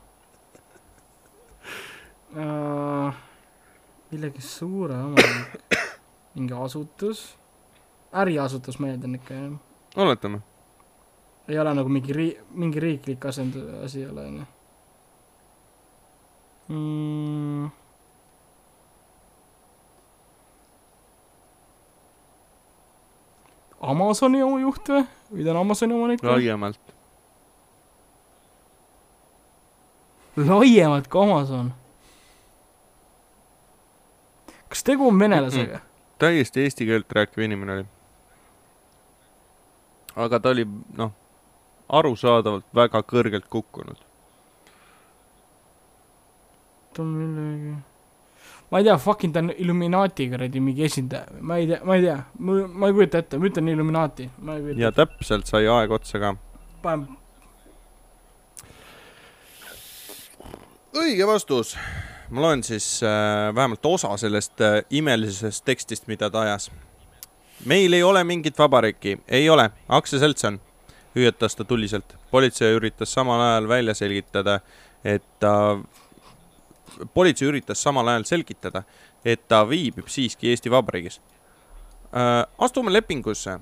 millegi suure omanik, mingi asutus, äriasutus, ma eeldan ikka jah. oletame. ei ole nagu mingi ri-, mingi riiklik asend-, asi ei ole onju mm.. Amazoni oma juht või? või ta on Amazoni omanik laiemalt. laiemalt kui Amazon. kas tegu on venelasega? täiesti eesti keelt rääkiv inimene oli. aga ta oli, noh, arusaadavalt väga kõrgelt kukkunud. ta on millegi ma ei tea, fucking ta on Illuminati kuradi mingi esindaja, ma ei tea, ma ei tea, ma ei kujuta ette, ma ütlen Illuminati, ma ei kujuta ja täpselt sai aeg otsa ka. panen õige vastus. ma loen siis äh, vähemalt osa sellest äh, imelisest tekstist, mida ta ajas. meil ei ole mingit vabariiki, ei ole, aktsiaselts on, hüüatas ta tuliselt. politsei üritas samal ajal välja selgitada, et ta politsei üritas samal ajal selgitada, et ta viibib siiski Eesti Vabariigis äh,. astume lepingusse,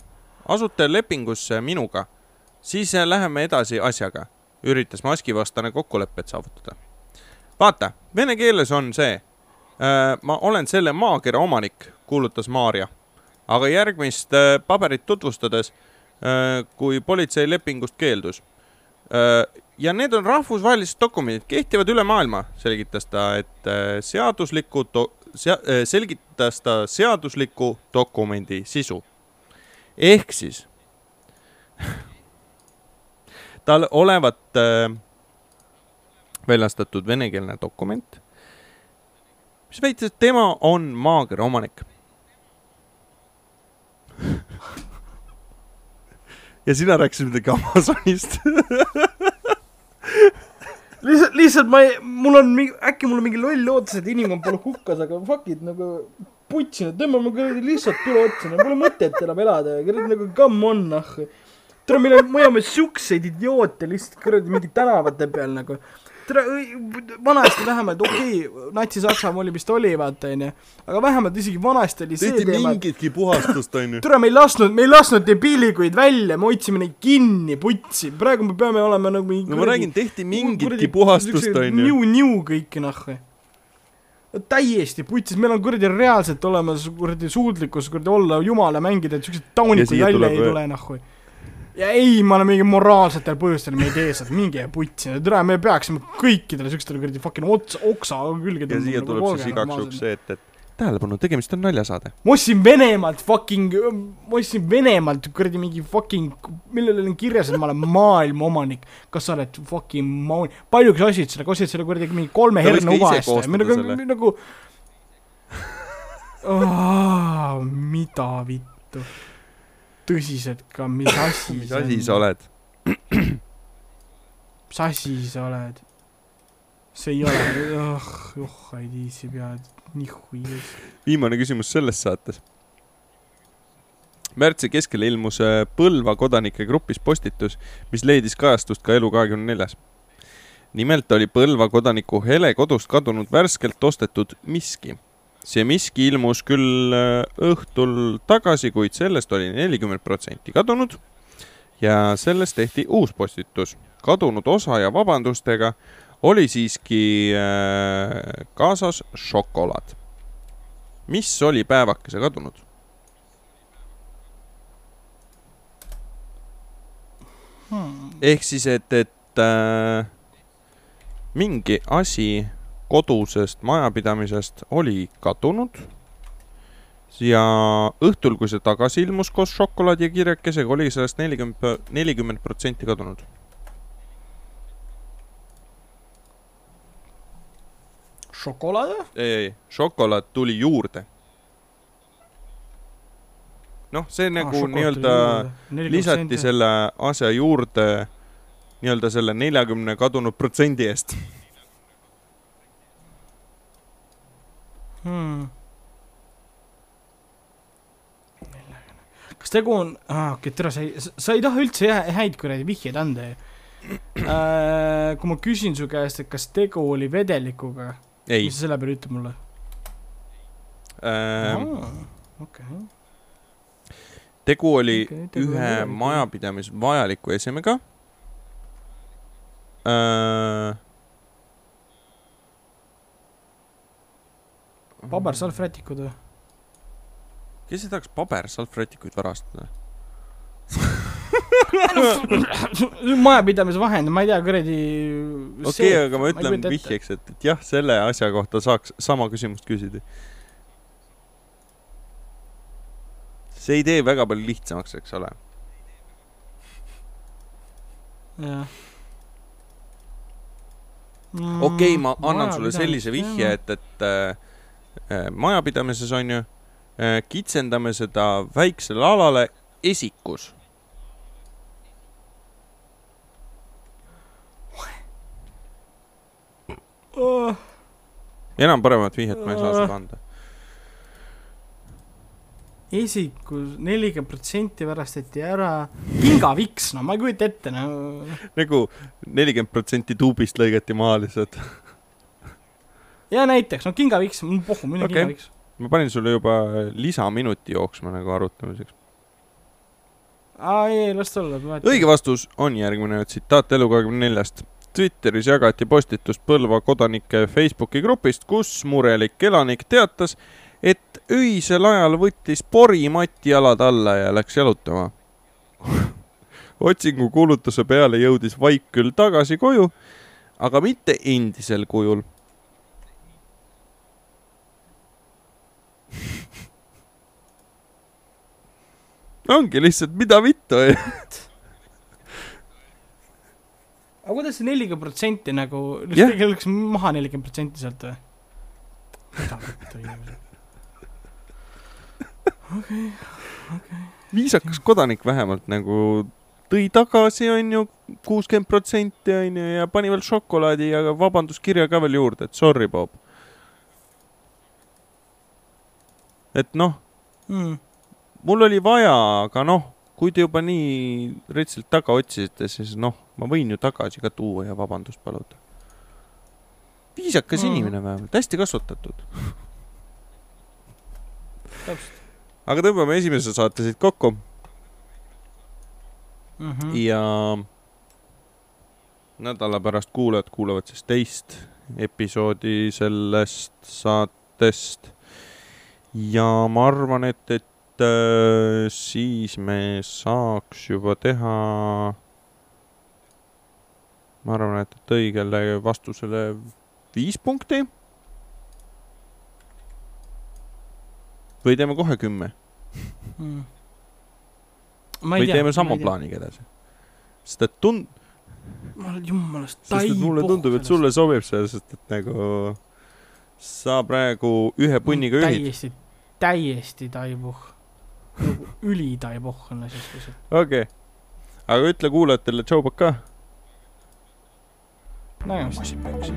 asute lepingusse minuga, siis äh, läheme edasi asjaga, üritas maskivastane kokkulepet saavutada vaata, vene keeles on see. ma olen selle maakera omanik, kuulutas Maarja. aga järgmist äh, paberit tutvustades, kui politsei lepingust keeldus. Ja need on rahvusvahelised dokumendid, kehtivad üle maailma, selgitas ta, et äh, seadusliku sea-, selgitas ta seadusliku dokumendi sisu. ehk siis tal olevat äh, väljastatud venekeelne dokument, mis väitis, et tema on maakera omanik. ja sina rääkisid midagi Amazonist. lihtsalt, lihtsalt ma ei, mul on mingi, äkki mul on mingi loll ootus, et inimkond pole hukkas, aga fuck it nagu putsi, tõmbame kuradi lihtsalt tule otsa, no pole mõtet enam elada kuradi nagu come on noh. on, me oleme siukseid idioote lihtsalt kuradi mingi tänavate peal nagu. tere, vanasti vähemalt okei okay,, Natsi-Saksamaa oli vist oli, vaata onju, aga vähemalt isegi vanasti oli see tehti teema, mingitki puhastust, onju. tere, me ei lasknud, me ei lasknud debiilikuid välja, me hoidsime neid kinni, putsi, praegu me peame olema nagu mingi no ma räägin, tehti mingitki puhastust, onju. niu-niu kõik noh. täiesti putsis, meil on kuradi reaalselt olemas kuradi suutlikkus kuradi olla jumala mängida, et siukseid Ja taunikud välja tuleb ei tule noh. Ja ei, ma olen mingi moraalsetel põhjustel, me ei tee seda, minge putsi, tere, me peaksime kõikidele siukestele kuradi fucking ots, oksa külge ja siia tuleb siis igaks juhuks see, et, et tähelepanu, tegemist on naljasaade. ma ostsin Venemaalt fucking, ma ostsin Venemaalt kuradi mingi fucking, millel on kirjas, et ma olen maailma omanik. kas sa oled fucking maun-, paljugi sa ostsid selle, ostsid selle kuradi mingi kolme ka uva eest nagu selle., nagu oh,. mida vittu. Tõsiselt ka, mis asi mis asi sa? oled? mis asi sa oled? see ei ole, oh, oh ei viitsi pead, nihu ees. viimane küsimus selles saates. märtsi keskel ilmus äh, Põlva kodanike grupis postitus, mis leidis kajastust ka Elu24-s. nimelt oli Põlva kodaniku Hele kodust kadunud värskelt ostetud miski. See miski ilmus küll äh, õhtul tagasi, kuid sellest oli nelikümmend protsenti kadunud ja sellest tehti uus postitus. kadunud osa ja vabandustega oli siiski äh, kaasas šokolaad mis oli päevakese kadunud? Hmm. ehk siis, et, et äh, mingi asi kodusest majapidamisest oli kadunud ja õhtul, kui see tagasi ilmus koos šokolaadi ja kirjakesega, oli sellest nelikümmend, nelikümmend protsenti kadunud. šokolaad ei, ei, šokolaad tuli juurde. noh, see nagu nii-öelda lisati. selle asja juurde nii-öelda selle neljakümne kadunud protsendi eest. hmm.. kas tegu on, aa okei okay,, tere, sa ei, sa ei taha üldse hä- häid kuradi vihjeid anda ju äh,. kui ma küsin su käest, et kas tegu oli vedelikuga, ei mis sa selle peale ütled mulle ähm,, okei. tegu oli Okei, tegu ühe vajaliku. majapidamis vajaliku esemega äh,. Pabersalvrätikud või? kes ei tahaks pabersalvrätikuid varastada? majapidamise vahend, ma ei tea, kuradi. okei okay,, aga ma ütlen. vihjeks, et, et jah, selle asja kohta saaks sama küsimust küsida. see ei tee väga palju lihtsamaks, eks ole. jah. okei okay,, ma annan sulle sellise vihje, et, et äh, majapidamises on ju äh,, kitsendame seda väiksele alale esikus. oh,. enam paremat vihjet ma ei saa sulle anda. esikus nelikümmend protsenti varastati ära, pingaviks, no ma ei kujuta ette, no. nagu nelikümmend protsenti tuubist lõigati maha lihtsalt. Ja näiteks, no kingaviks, mul pohhu, Okei. okay. kingaviks. ma panin sulle juba lisaminuti jooksma nagu arutamiseks. aa, ei, las ta olla. õige vastus on järgmine tsitaat Elu24-st. Twitteris jagati postitus Põlva kodanike Facebooki grupist, kus murelik elanik teatas, et öisel ajal võttis pori mati jalad alla ja läks jalutama. otsingu kuulutuse peale jõudis Vaik küll tagasi koju, aga mitte endisel kujul. Ongi lihtsalt, mida vittu, aga kuidas see nelikümmend protsenti nagu, Jah. lihtsalt läks maha nelikümmend protsenti sealt või? mida vittu inimesed. viisakas kodanik vähemalt nagu tõi tagasi, onju, kuuskümmend protsenti onju ja pani veel šokolaadi ja vabanduskirja ka veel juurde, et sorry, Bob. et noh, Mm. Mul oli vaja, aga noh, kui te juba nii retsilt taga otsisite, siis noh, ma võin ju tagasi ka tuua ja vabandust paluda. viisakas Mm. inimene vähemalt, hästi kasvatatud. täpselt aga tõmbame esimese saate siit kokku mm. -hmm. ja nädala pärast kuulajad kuulavad siis teist episoodi sellest saatest. ja ma arvan, et, et siis me saaks juba teha. ma arvan, et, õigele vastusele viis punkti. või teeme kohe kümme mm.. või teeme sama. plaaniga edasi? sest et tund-, ma olen jumalast et mulle tundub, et sulle sobib see, sest et nagu sa praegu ühe punniga juhid. täiesti, täiesti taibuh. Nagu ülitaibuh on asi lihtsalt. okei okay., aga ütle kuulajatele tšaubak ka. nägemist.